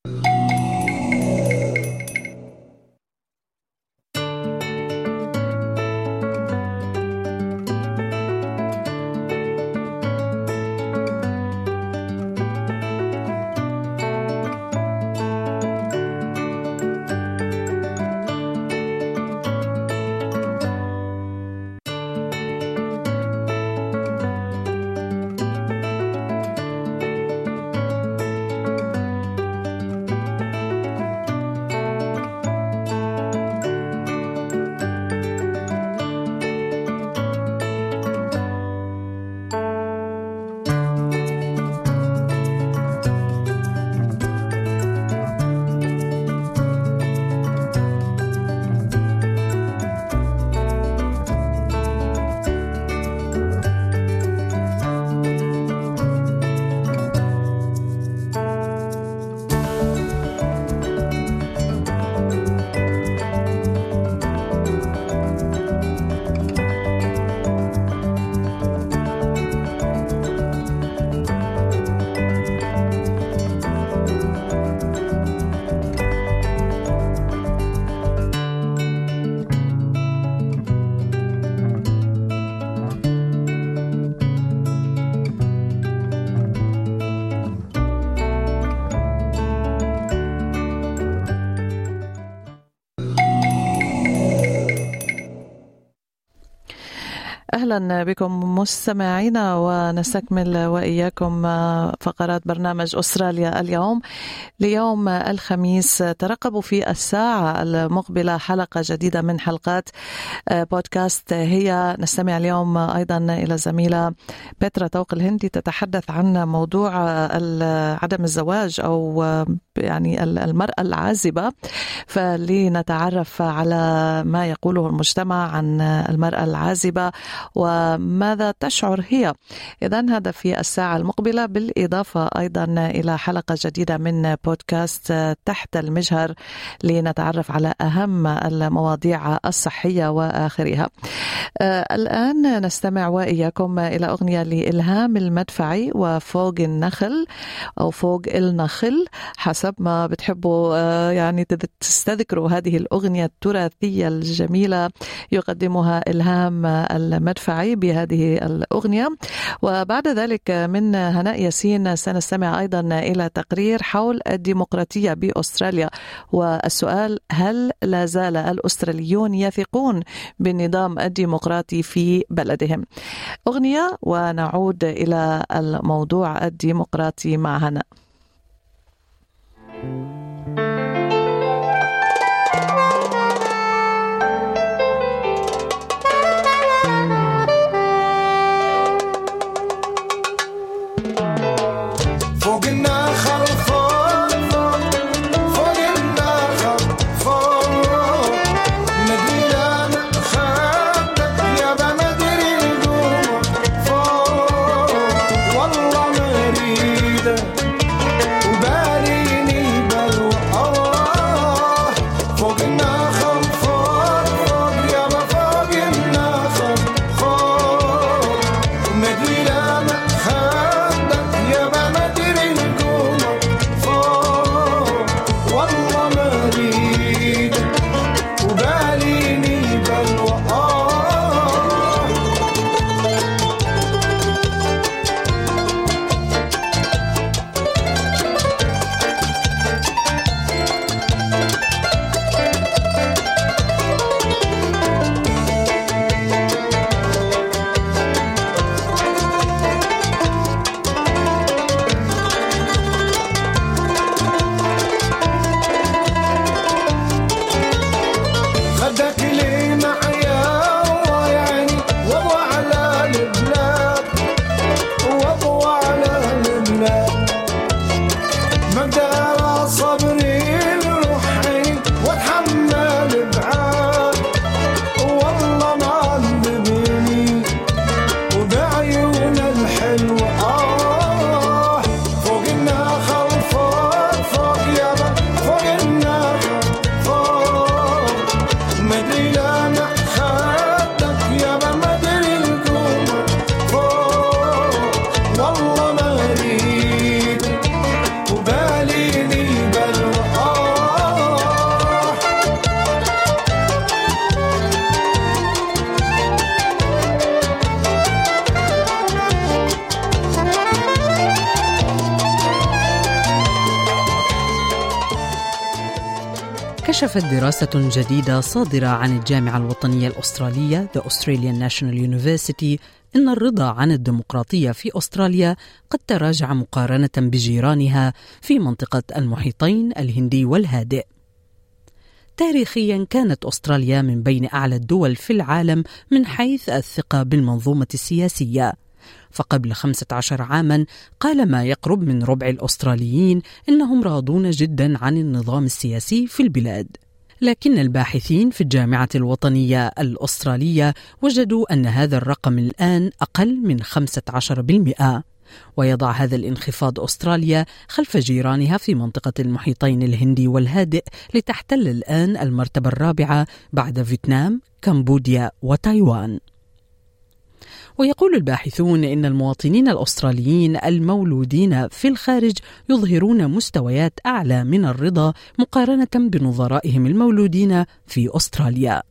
[SPEAKER 1] أهلا بكم مستمعينا ونستكمل وإياكم فقرات برنامج أستراليا اليوم. ليوم الخميس ترقبوا في الساعة المقبلة حلقة جديدة من حلقات بودكاست هي. نستمع اليوم أيضا إلى الزميله بترا طوق الهندي تتحدث عن موضوع عدم الزواج أو يعني المرأة العازبة. فلنتعرف على ما يقوله المجتمع عن المرأة العازبة وماذا تشعر هي. إذا هذا في الساعة المقبلة بالإضافة أيضا إلى حلقة جديدة من بودكاست تحت المجهر لنتعرف على أهم المواضيع الصحية وآخرها. الآن نستمع وإياكم إلى أغنية لإلهام المدفعي وفوق النخل أو فوق النخل حسب ما بتحبوا يعني تستذكروا هذه الأغنية التراثية الجميلة يقدمها إلهام المدفعي بهذه الأغنية. وبعد ذلك من هناء ياسين سنستمع أيضا إلى تقرير حول الديمقراطية بأستراليا. والسؤال هل لا زال الأستراليون يثقون بالنظام الديمقراطي في بلدهم؟ أغنية ونعود إلى الموضوع الديمقراطي مع هناء.
[SPEAKER 21] فوق
[SPEAKER 22] كشفت دراسة جديدة صادرة عن الجامعة الوطنية الأسترالية The Australian National University إن الرضا عن الديمقراطية في أستراليا قد تراجع مقارنة بجيرانها في منطقة المحيطين الهندي والهادئ. تاريخيا كانت أستراليا من بين أعلى الدول في العالم من حيث الثقة بالمنظومة السياسية. فقبل 15 عاما قال ما يقرب من ربع الأستراليين إنهم راضون جدا عن النظام السياسي في البلاد لكن الباحثين في الجامعة الوطنية الأسترالية وجدوا أن هذا الرقم الآن أقل من 15% ويضع هذا الانخفاض أستراليا خلف جيرانها في منطقة المحيطين الهندي والهادئ لتحتل الآن المرتبة الرابعة بعد فيتنام، كمبوديا وتايوان. ويقول الباحثون إن المواطنين الأستراليين المولودين في الخارج يظهرون مستويات أعلى من الرضا مقارنة بنظرائهم المولودين في أستراليا.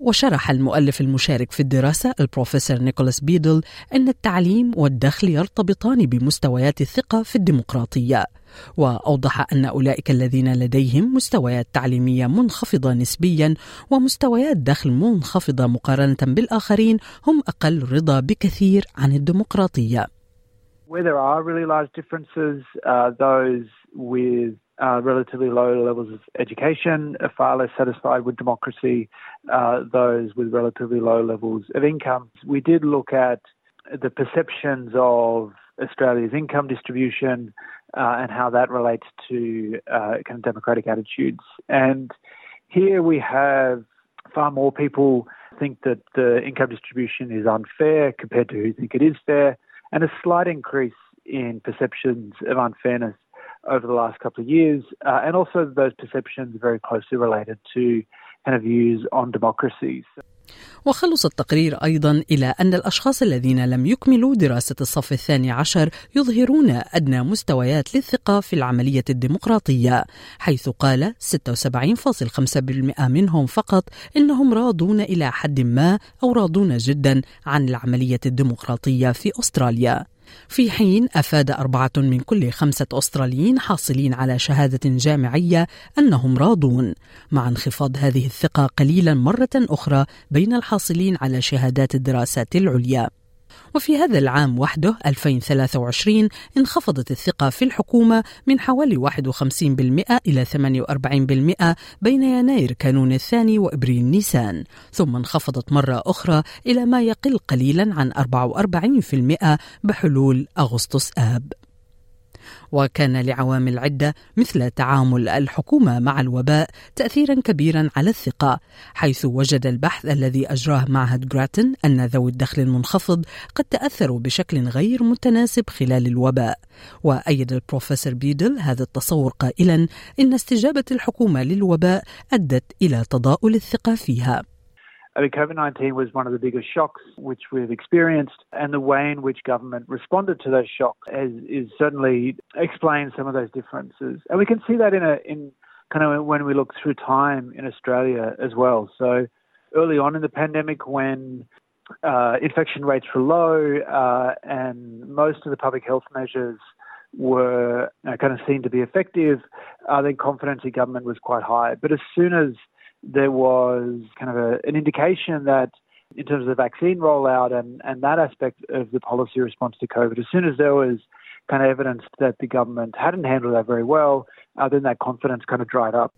[SPEAKER 22] وشرح المؤلف المشارك في الدراسة البروفيسور نيكولاس بيدل أن التعليم والدخل يرتبطان بمستويات الثقة في الديمقراطية وأوضح أن أولئك الذين لديهم مستويات تعليمية منخفضة نسبيا ومستويات دخل منخفضة مقارنة بالآخرين هم أقل رضا بكثير عن الديمقراطية.
[SPEAKER 23] Where there are really large differences, uh, those with uh, relatively low levels of education are far less satisfied with democracy, uh, those with relatively low levels of income. We did look at the perceptions of Australia's income distribution uh, and how that relates to uh, kind of democratic attitudes. And here we have far more people think that the income distribution is unfair compared to who think it is fair, and a slight increase in perceptions of unfairness over the last couple of years, uh, and also those perceptions are very closely related to kind of views on democracy.
[SPEAKER 22] وخلص التقرير أيضا إلى أن الأشخاص الذين لم يكملوا دراسة الصف الثاني عشر يظهرون أدنى مستويات للثقة في العملية الديمقراطية حيث قال 76.5% منهم فقط إنهم راضون إلى حد ما أو راضون جدا عن العملية الديمقراطية في أستراليا في حين أفاد أربعة من كل خمسة أستراليين حاصلين على شهادة جامعية أنهم راضون. مع انخفاض هذه الثقة قليلا مرة أخرى بين الحاصلين على شهادات الدراسات العليا. وفي هذا العام وحده 2023 انخفضت الثقة في الحكومة من حوالي 51% إلى 48% بين يناير كانون الثاني وإبريل نيسان. ثم انخفضت مرة أخرى إلى ما يقل قليلا عن 44% بحلول أغسطس آب. وكان لعوامل عده مثل تعامل الحكومة مع الوباء تاثيرا كبيرا على الثقة حيث وجد البحث الذي أجراه معهد جراتن أن ذوي الدخل المنخفض قد تأثروا بشكل غير متناسب خلال الوباء. وأيد البروفيسور بيدل هذا التصور قائلا إن استجابة الحكومة للوباء أدت إلى تضاؤل الثقة فيها.
[SPEAKER 23] I mean, COVID 19 was one of the biggest shocks which we've experienced, and the way in which government responded to those shocks is, is certainly explains some of those differences. And we can see that in a in kind of when we look through time in Australia as well. So early on in the pandemic, when uh, infection rates were low uh, and most of the public health measures were you know, kind of seen to be effective, uh, then confidence in government was quite high. But as soon as there was kind of a, an indication that in terms of the vaccine rollout and, and that aspect of the policy response to COVID, as soon as there was kind of evidence that the government hadn't handled that very well, uh, then that confidence kind of dried up.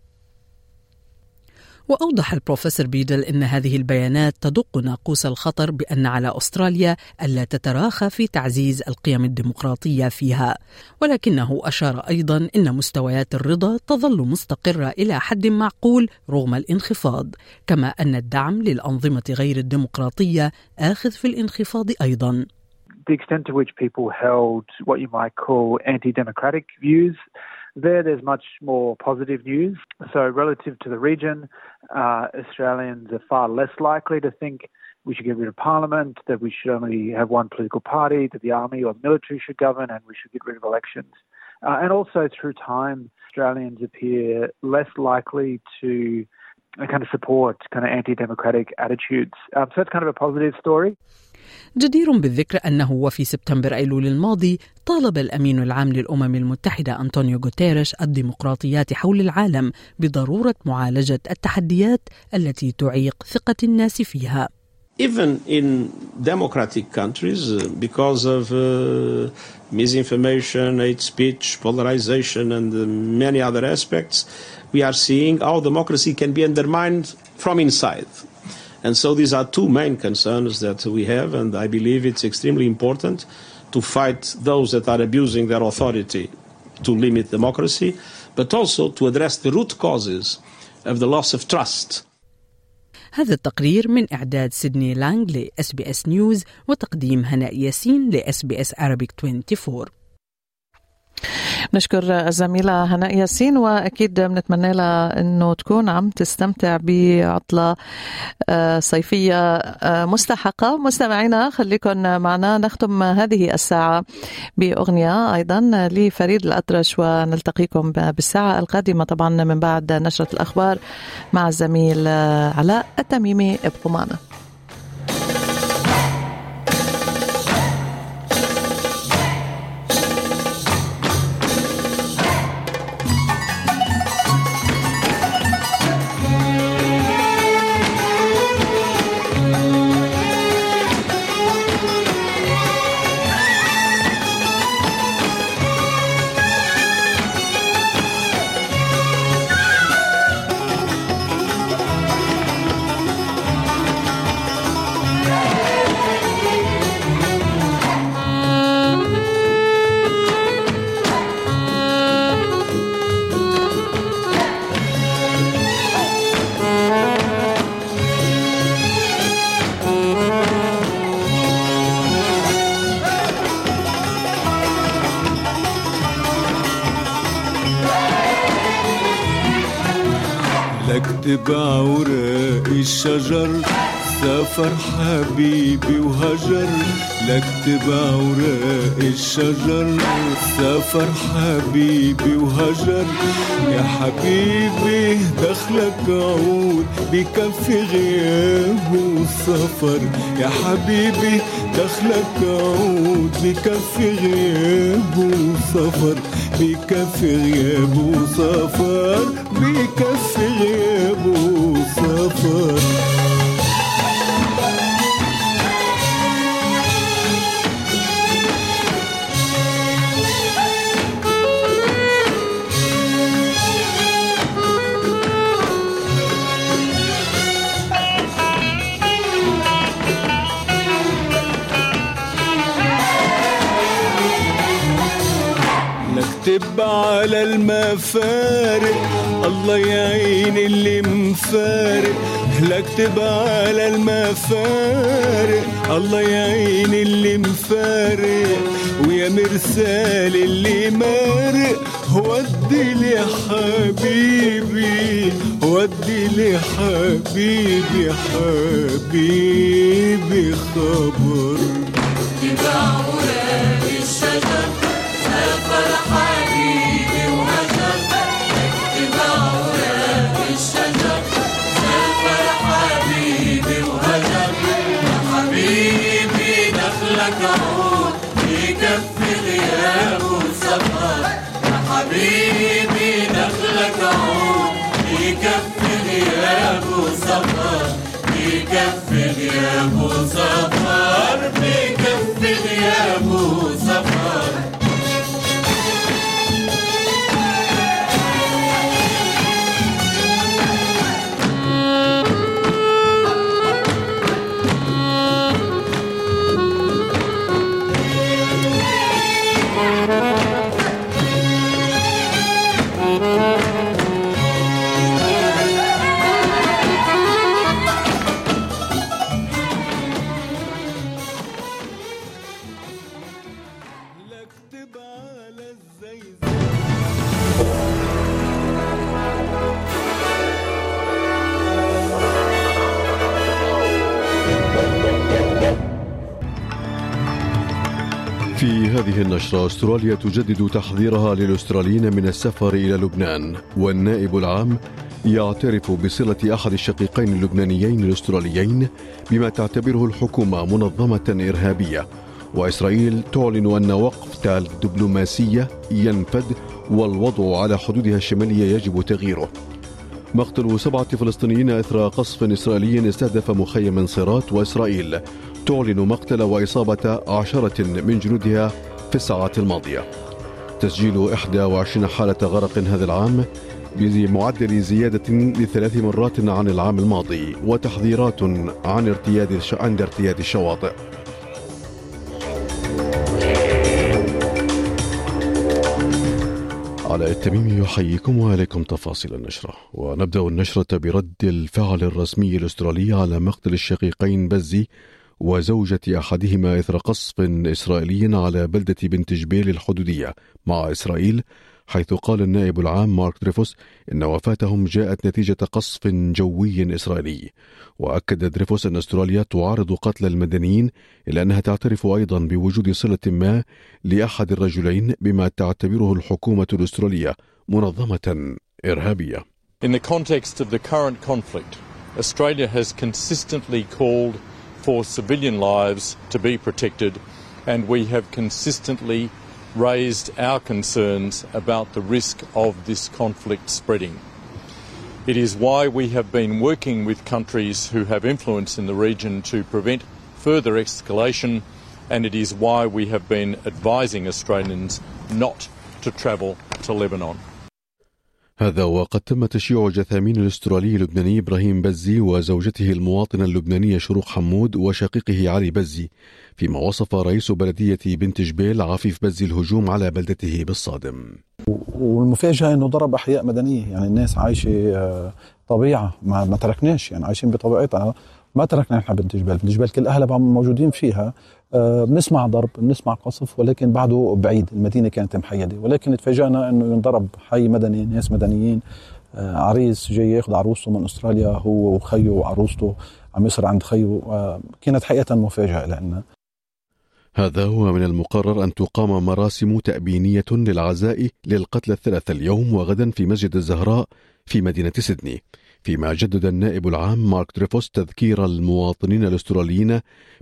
[SPEAKER 22] وأوضح البروفيسور بيدل أن هذه البيانات تدق ناقوس الخطر بأن على أستراليا ألا تتراخى في تعزيز القيم الديمقراطية فيها. ولكنه أشار أيضا أن مستويات الرضا تظل مستقرة إلى حد معقول رغم الانخفاض كما أن الدعم للأنظمة غير الديمقراطية آخذ في الانخفاض أيضا.
[SPEAKER 23] The extent to which people held what you might call anti-democratic views There, there's much more positive news. So, relative to the region, uh, Australians are far less likely to think we should get rid of parliament, that we should only have one political party, that the army or military should govern, and we should get rid of elections. Uh, and also, through time, Australians appear less likely to kind of support kind of anti-democratic attitudes. Um, so it's kind of a positive story.
[SPEAKER 22] جدير بالذكر أنه وفي سبتمبر أيلول الماضي طالب الأمين العام للأمم المتحدة أنطونيو غوتيريش الديمقراطيات حول العالم بضرورة معالجة التحديات التي تعيق ثقة الناس فيها.
[SPEAKER 15] even in democratic countries, uh, because of uh, misinformation, hate speech, polarization, and uh, many other aspects, we are seeing how democracy can be undermined from inside. And so these are two main concerns that we have, and I believe it's extremely important to fight those that are abusing their authority to limit democracy, but also to address the root causes of the loss of trust
[SPEAKER 22] هذا التقرير من إعداد سيدني لانج لإس بي إس نيوز وتقديم هناء ياسين لإس بي إس عربيك 24
[SPEAKER 1] نشكر الزميلة هناء ياسين وأكيد بنتمنى لها أنه تكون عم تستمتع بعطلة آه، صيفية آه، مستحقة. مستمعينا خليكم معنا. نختم هذه الساعة بأغنية أيضا لفريد الأطرش ونلتقيكم بالساعة القادمة طبعا من بعد نشرة الأخبار مع الزميل علاء التميمي. ابقوا معنا.
[SPEAKER 24] اكتب اوراق الشجر سافر حبيبي وهجر. لاكتب اوراق الشجر سافر حبيبي وهجر. يا حبيبي دخلك عود بكفي غياب وسفر. يا حبيبي دخلك عود بكفي غياب وسفر. غياب وسفر بكفي غياب وسفر. نكتب على المفارق. الله يعين اللي مفارق. نكتب على المفارق. الله يعين اللي مفارق. ويا مرسال اللي مارق. ودي لي حبيبي. ودي لي حبيبي. حبيبي خبر.
[SPEAKER 21] بكفي غياب وسفر بكفي غياب وسفر
[SPEAKER 3] في أستراليا تجدد تحذيرها للأستراليين من السفر إلى لبنان. والنائب العام يعترف بصلة أحد الشقيقين اللبنانيين الأستراليين بما تعتبره الحكومة منظمة إرهابية. وإسرائيل تعلن أن وقف الدبلوماسية ينفد والوضع على حدودها الشمالية يجب تغييره. مقتل سبعة فلسطينيين إثر قصف إسرائيلي استهدف مخيم صيرات وإسرائيل. تعلن مقتل وإصابة عشرة من جنودها في الساعات الماضية. تسجيل 21 حالة غرق هذا العام بمعدل زيادة لثلاث مرات عن العام الماضي وتحذيرات عن ارتياد عند ارتياد الشواطئ. علاء التميمي يحييكم وعليكم تفاصيل النشرة. ونبدأ النشرة برد الفعل الرسمي الأسترالي على مقتل الشقيقين بزي وزوجة أحدهما إثر قصف إسرائيلي على بلدة بنت جبيل الحدودية مع إسرائيل حيث قال النائب العام مارك دريفوس إن وفاتهم جاءت نتيجة قصف جوي إسرائيلي. وأكد دريفوس أن أستراليا تعارض قتل المدنيين إلا أنها تعترف أيضا بوجود صلة ما لأحد الرجلين بما تعتبره الحكومة الأسترالية منظمة إرهابية.
[SPEAKER 4] In the context of the current conflict, Australia has consistently called for civilian lives to be protected, and we have consistently raised our concerns about the risk of this conflict spreading. It is why we have been working with countries who have influence in the region to prevent further escalation, and it is why we have been advising Australians not to travel to Lebanon.
[SPEAKER 3] هذا وقد تم تشييع جثامين الأسترالي اللبناني إبراهيم بزي وزوجته المواطنة اللبنانية شروق حمود وشقيقه علي بزي فيما وصف رئيس بلدية بنت جبيل عفيف بزي الهجوم على بلدته بالصادم.
[SPEAKER 25] والمفاجأة إنه ضرب أحياء مدنية يعني الناس عايشة آه، طبيعة ما, ما تركناش يعني عايشين بطبيعتها ما تركنا نحن بنت جبال، بنت جبال كل أهلها موجودين فيها. آه، بنسمع ضرب بنسمع قصف ولكن بعده بعيد. المدينة كانت محيدة. ولكن تفاجئنا إنه ينضرب حي مدني ناس مدنيين. آه، عريس جاي ياخذ عروسته من أستراليا هو وخيه وعروسته عم يصير عند خيه. آه، كانت حقيقة مفاجأة لنا.
[SPEAKER 3] هذا هو من المقرر أن تقام مراسم تأبينية للعزاء للقتلى الثلاثة اليوم وغدا في مسجد الزهراء في مدينة سيدني. فيما جدد النائب العام مارك دريفوس تذكير المواطنين الأستراليين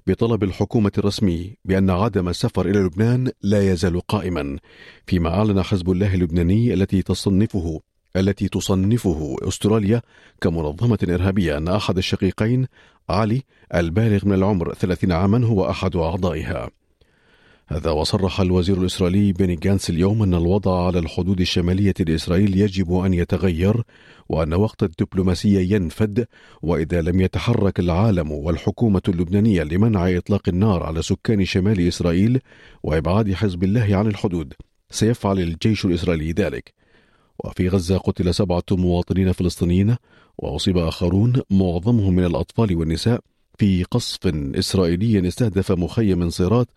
[SPEAKER 3] بطلب الحكومة الرسمي بأن عدم السفر إلى لبنان لا يزال قائما فيما أعلن حزب الله اللبناني التي تصنفه التي تصنفه أستراليا كمنظمة إرهابية أن أحد الشقيقين علي البالغ من العمر 30 عاما هو أحد أعضائها. هذا وصرح الوزير الإسرائيلي بيني جانس اليوم أن الوضع على الحدود الشمالية لإسرائيل يجب أن يتغير وأن وقت الدبلوماسية ينفد وإذا لم يتحرك العالم والحكومة اللبنانية لمنع إطلاق النار على سكان شمال إسرائيل وإبعاد حزب الله عن الحدود سيفعل الجيش الإسرائيلي ذلك. وفي غزة قتل سبعة مواطنين فلسطينيين وأصيب آخرون معظمهم من الأطفال والنساء في قصف إسرائيلي استهدف مخيم صيرات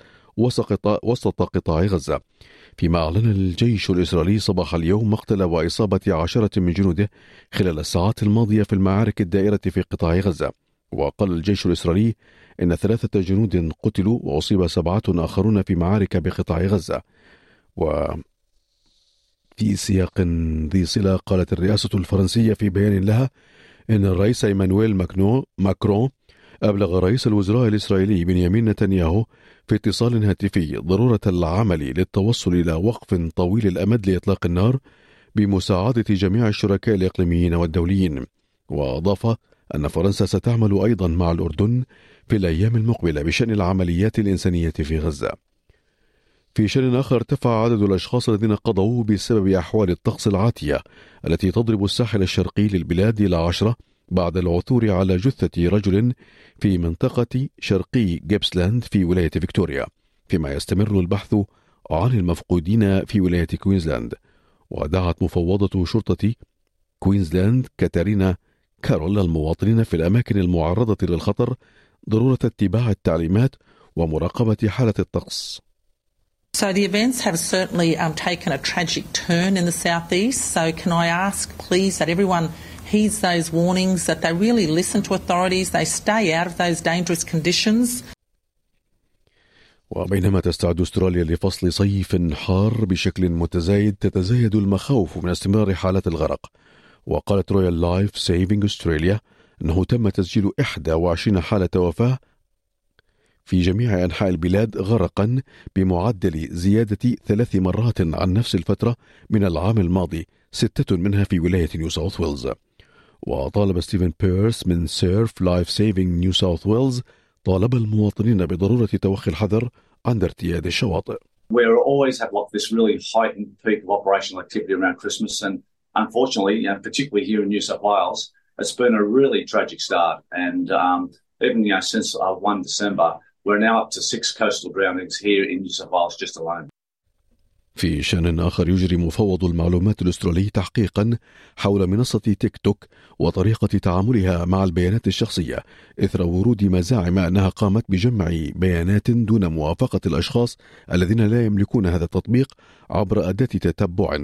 [SPEAKER 3] وسط قطاع غزة. فيما أعلن الجيش الإسرائيلي صباح اليوم مقتل وإصابة عشرة من جنوده خلال الساعات الماضية في المعارك الدائرة في قطاع غزة. وقال الجيش الإسرائيلي إن ثلاثة جنود قتلوا وأصيب سبعة آخرون في معارك بقطاع غزة. و في سياق ذي صلة قالت الرئاسة الفرنسية في بيان لها إن الرئيس إيمانويل ماكرون أبلغ رئيس الوزراء الإسرائيلي بنيامين نتنياهو في اتصال هاتفي ضرورة العمل للتوصل إلى وقف طويل الأمد لإطلاق النار بمساعدة جميع الشركاء الإقليميين والدوليين. وأضاف أن فرنسا ستعمل أيضا مع الأردن في الأيام المقبلة بشأن العمليات الإنسانية في غزة. في شأن آخر ارتفع عدد الأشخاص الذين قضوا بسبب أحوال الطقس العاتية التي تضرب الساحل الشرقي للبلاد إلى عشرة بعد العثور على جثة رجل في منطقة شرقي جيبسلاند في ولاية فيكتوريا فيما يستمر البحث عن المفقودين في ولاية كوينزلاند ودعت مفوضة شرطة كوينزلاند كاتارينا كارول المواطنين في الأماكن المعرضة للخطر ضرورة اتباع التعليمات ومراقبة حالة الطقس
[SPEAKER 26] So the events have certainly um, taken a tragic turn in the southeast. So can I ask, please, that everyone heeds those warnings, that they really listen to authorities, they stay out of those dangerous conditions.
[SPEAKER 3] وبينما تستعد أستراليا لفصل صيف حار بشكل متزايد تتزايد المخاوف من استمرار حالات الغرق. وقالت Royal Life Saving أستراليا أنه تم تسجيل 21 حالة وفاة في جميع أنحاء البلاد غرقا بمعدل زيادة ثلاث مرات عن نفس الفترة من العام الماضي ستة منها في ولاية نيو ساوث ويلز. وطالب ستيفن بيرس من Surf Life Saving نيو ساوث ويلز طالب المواطنين بضرورة توخي الحذر عند ارتياد الشواطئ
[SPEAKER 27] we always have like this really heightened peak of operational activity around Christmas, and unfortunately, know, particularly here in New South Wales, it's been a really tragic start. And um, even you know, since uh, 1 December, we're now up to six coastal drownings here in New South Wales just alone.
[SPEAKER 3] في شان آخر يجري مفوض المعلومات الأسترالي تحقيقا حول منصة تيك توك وطريقة تعاملها مع البيانات الشخصية إثر ورود مزاعم أنها قامت بجمع بيانات دون موافقة الأشخاص الذين لا يملكون هذا التطبيق عبر أداة تتبع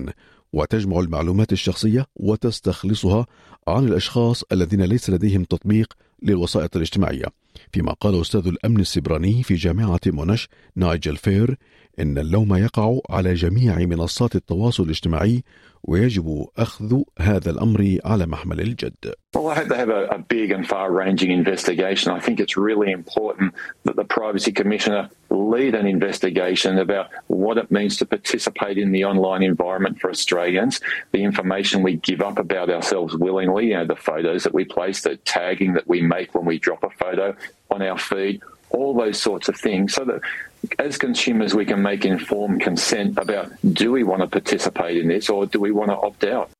[SPEAKER 3] وتجمع المعلومات الشخصية وتستخلصها عن الأشخاص الذين ليس لديهم تطبيق للوسائط الاجتماعية. فيما قال أستاذ الأمن السبراني في جامعة مونش نايجل فير إن اللوم يقع على جميع منصات التواصل الاجتماعي ويجب أخذ هذا الأمر على محمل الجد.
[SPEAKER 28] Well, I hope they have a, a big and far-ranging investigation. I think it's really important that the Privacy Commissioner lead an investigation about what it means to participate in the online environment for Australians, the information we give up about ourselves willingly, you know, the photos that we place, the tagging that we make when we drop a photo on our feed, all those sorts of things, so that as consumers we can make informed consent about do we want to participate in this or do we want to opt out.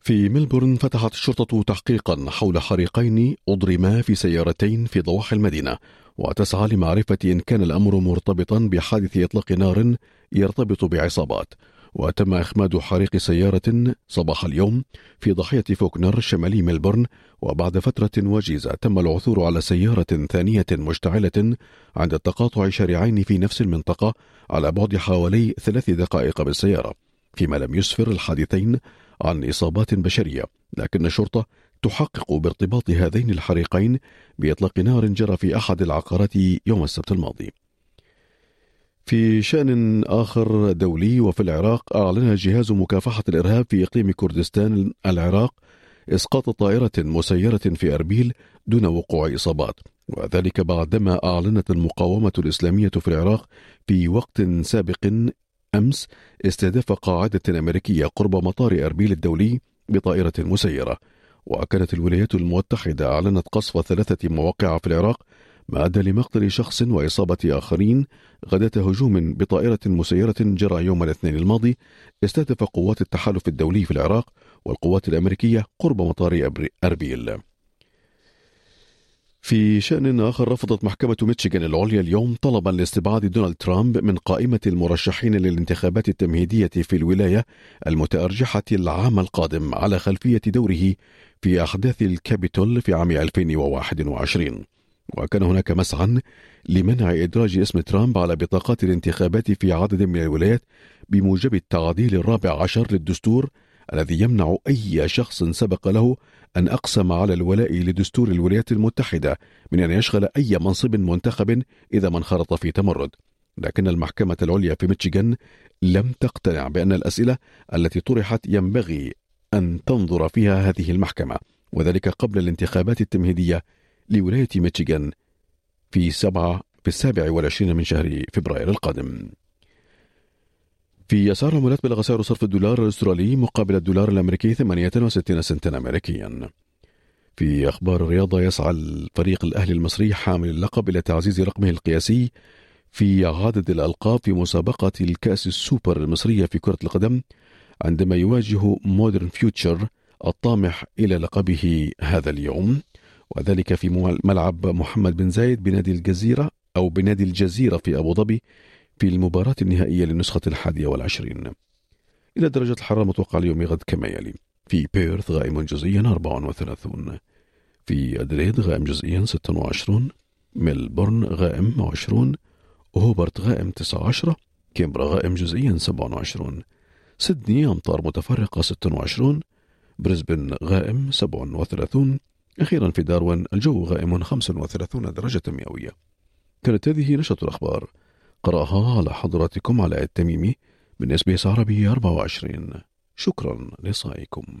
[SPEAKER 3] في ملبورن فتحت الشرطة تحقيقا حول حريقين أضرما في سيارتين في ضواحي المدينة وتسعى لمعرفة إن كان الأمر مرتبطا بحادث إطلاق نار يرتبط بعصابات وتم إخماد حريق سيارة صباح اليوم في ضاحية فوكنر شمالي ملبورن وبعد فترة وجيزة تم العثور على سيارة ثانية مشتعلة عند تقاطع شارعين في نفس المنطقة على بعد حوالي ثلاث دقائق بالسيارة فيما لم يسفر الحادثين عن إصابات بشرية. لكن الشرطة تحقق بارتباط هذين الحريقين بإطلاق نار جرى في أحد العقارات يوم السبت الماضي. في شأن آخر دولي وفي العراق أعلن جهاز مكافحة الإرهاب في إقليم كردستان العراق إسقاط طائرة مسيرة في أربيل دون وقوع إصابات. وذلك بعدما أعلنت المقاومة الإسلامية في العراق في وقت سابق أمس استهداف قاعدة أمريكية قرب مطار أربيل الدولي بطائرة مسيرة. وكانت الولايات المتحدة أعلنت قصف ثلاثة مواقع في العراق ما أدى لمقتل شخص وإصابة آخرين غداة هجوم بطائرة مسيرة جرى يوم الاثنين الماضي استهدف قوات التحالف الدولي في العراق والقوات الأمريكية قرب مطار أربيل. في شأن آخر رفضت محكمة ميتشيغان العليا اليوم طلبا لاستبعاد دونالد ترامب من قائمة المرشحين للانتخابات التمهيدية في الولاية المتأرجحة العام القادم على خلفية دوره في أحداث الكابيتول في عام 2021 وكان هناك مسعى لمنع إدراج اسم ترامب على بطاقات الانتخابات في عدد من الولايات بموجب التعديل الرابع عشر للدستور الذي يمنع أي شخص سبق له أن أقسم على الولاء لدستور الولايات المتحدة من أن يشغل أي منصب منتخب إذا ما انخرط في تمرد. لكن المحكمة العليا في ميشيغان لم تقتنع بأن الأسئلة التي طرحت ينبغي أن تنظر فيها هذه المحكمة وذلك قبل الانتخابات التمهيدية لولاية ميشيغان في سبعة في السابع والعشرين من شهر فبراير القادم. في أسعار العملات بلغ سعر صرف الدولار الأسترالي مقابل الدولار الأمريكي 68 سنتا أمريكيا. في أخبار الرياضة يسعى الفريق الأهلي المصري حامل اللقب إلى تعزيز رقمه القياسي في عدد الألقاب في مسابقة الكأس السوبر المصرية في كرة القدم عندما يواجه مودرن فيوتشر الطامح إلى لقبه هذا اليوم. وذلك في ملعب محمد بن زايد بنادي الجزيرة أو بنادي الجزيرة في أبو ظبي في المباراة النهائية للنسخة الحادية والعشرين. إلى درجة الحرارة المتوقعة اليوم غد كما يلي. في بيرث غائم جزئيا 34 في أدريد غائم جزئيا 26 ملبورن غائم 20 هوبرت غائم 19 كيمبرا غائم جزئيا 27 سيدني أمطار متفرقة 26 بريسبن غائم 37 أخيرا في داروين الجو غائم 35 درجة مئوية. كانت هذه نشرة الأخبار. قرأها على حضراتكم على التميمي من اس عربي 24 شكرا لصائكم.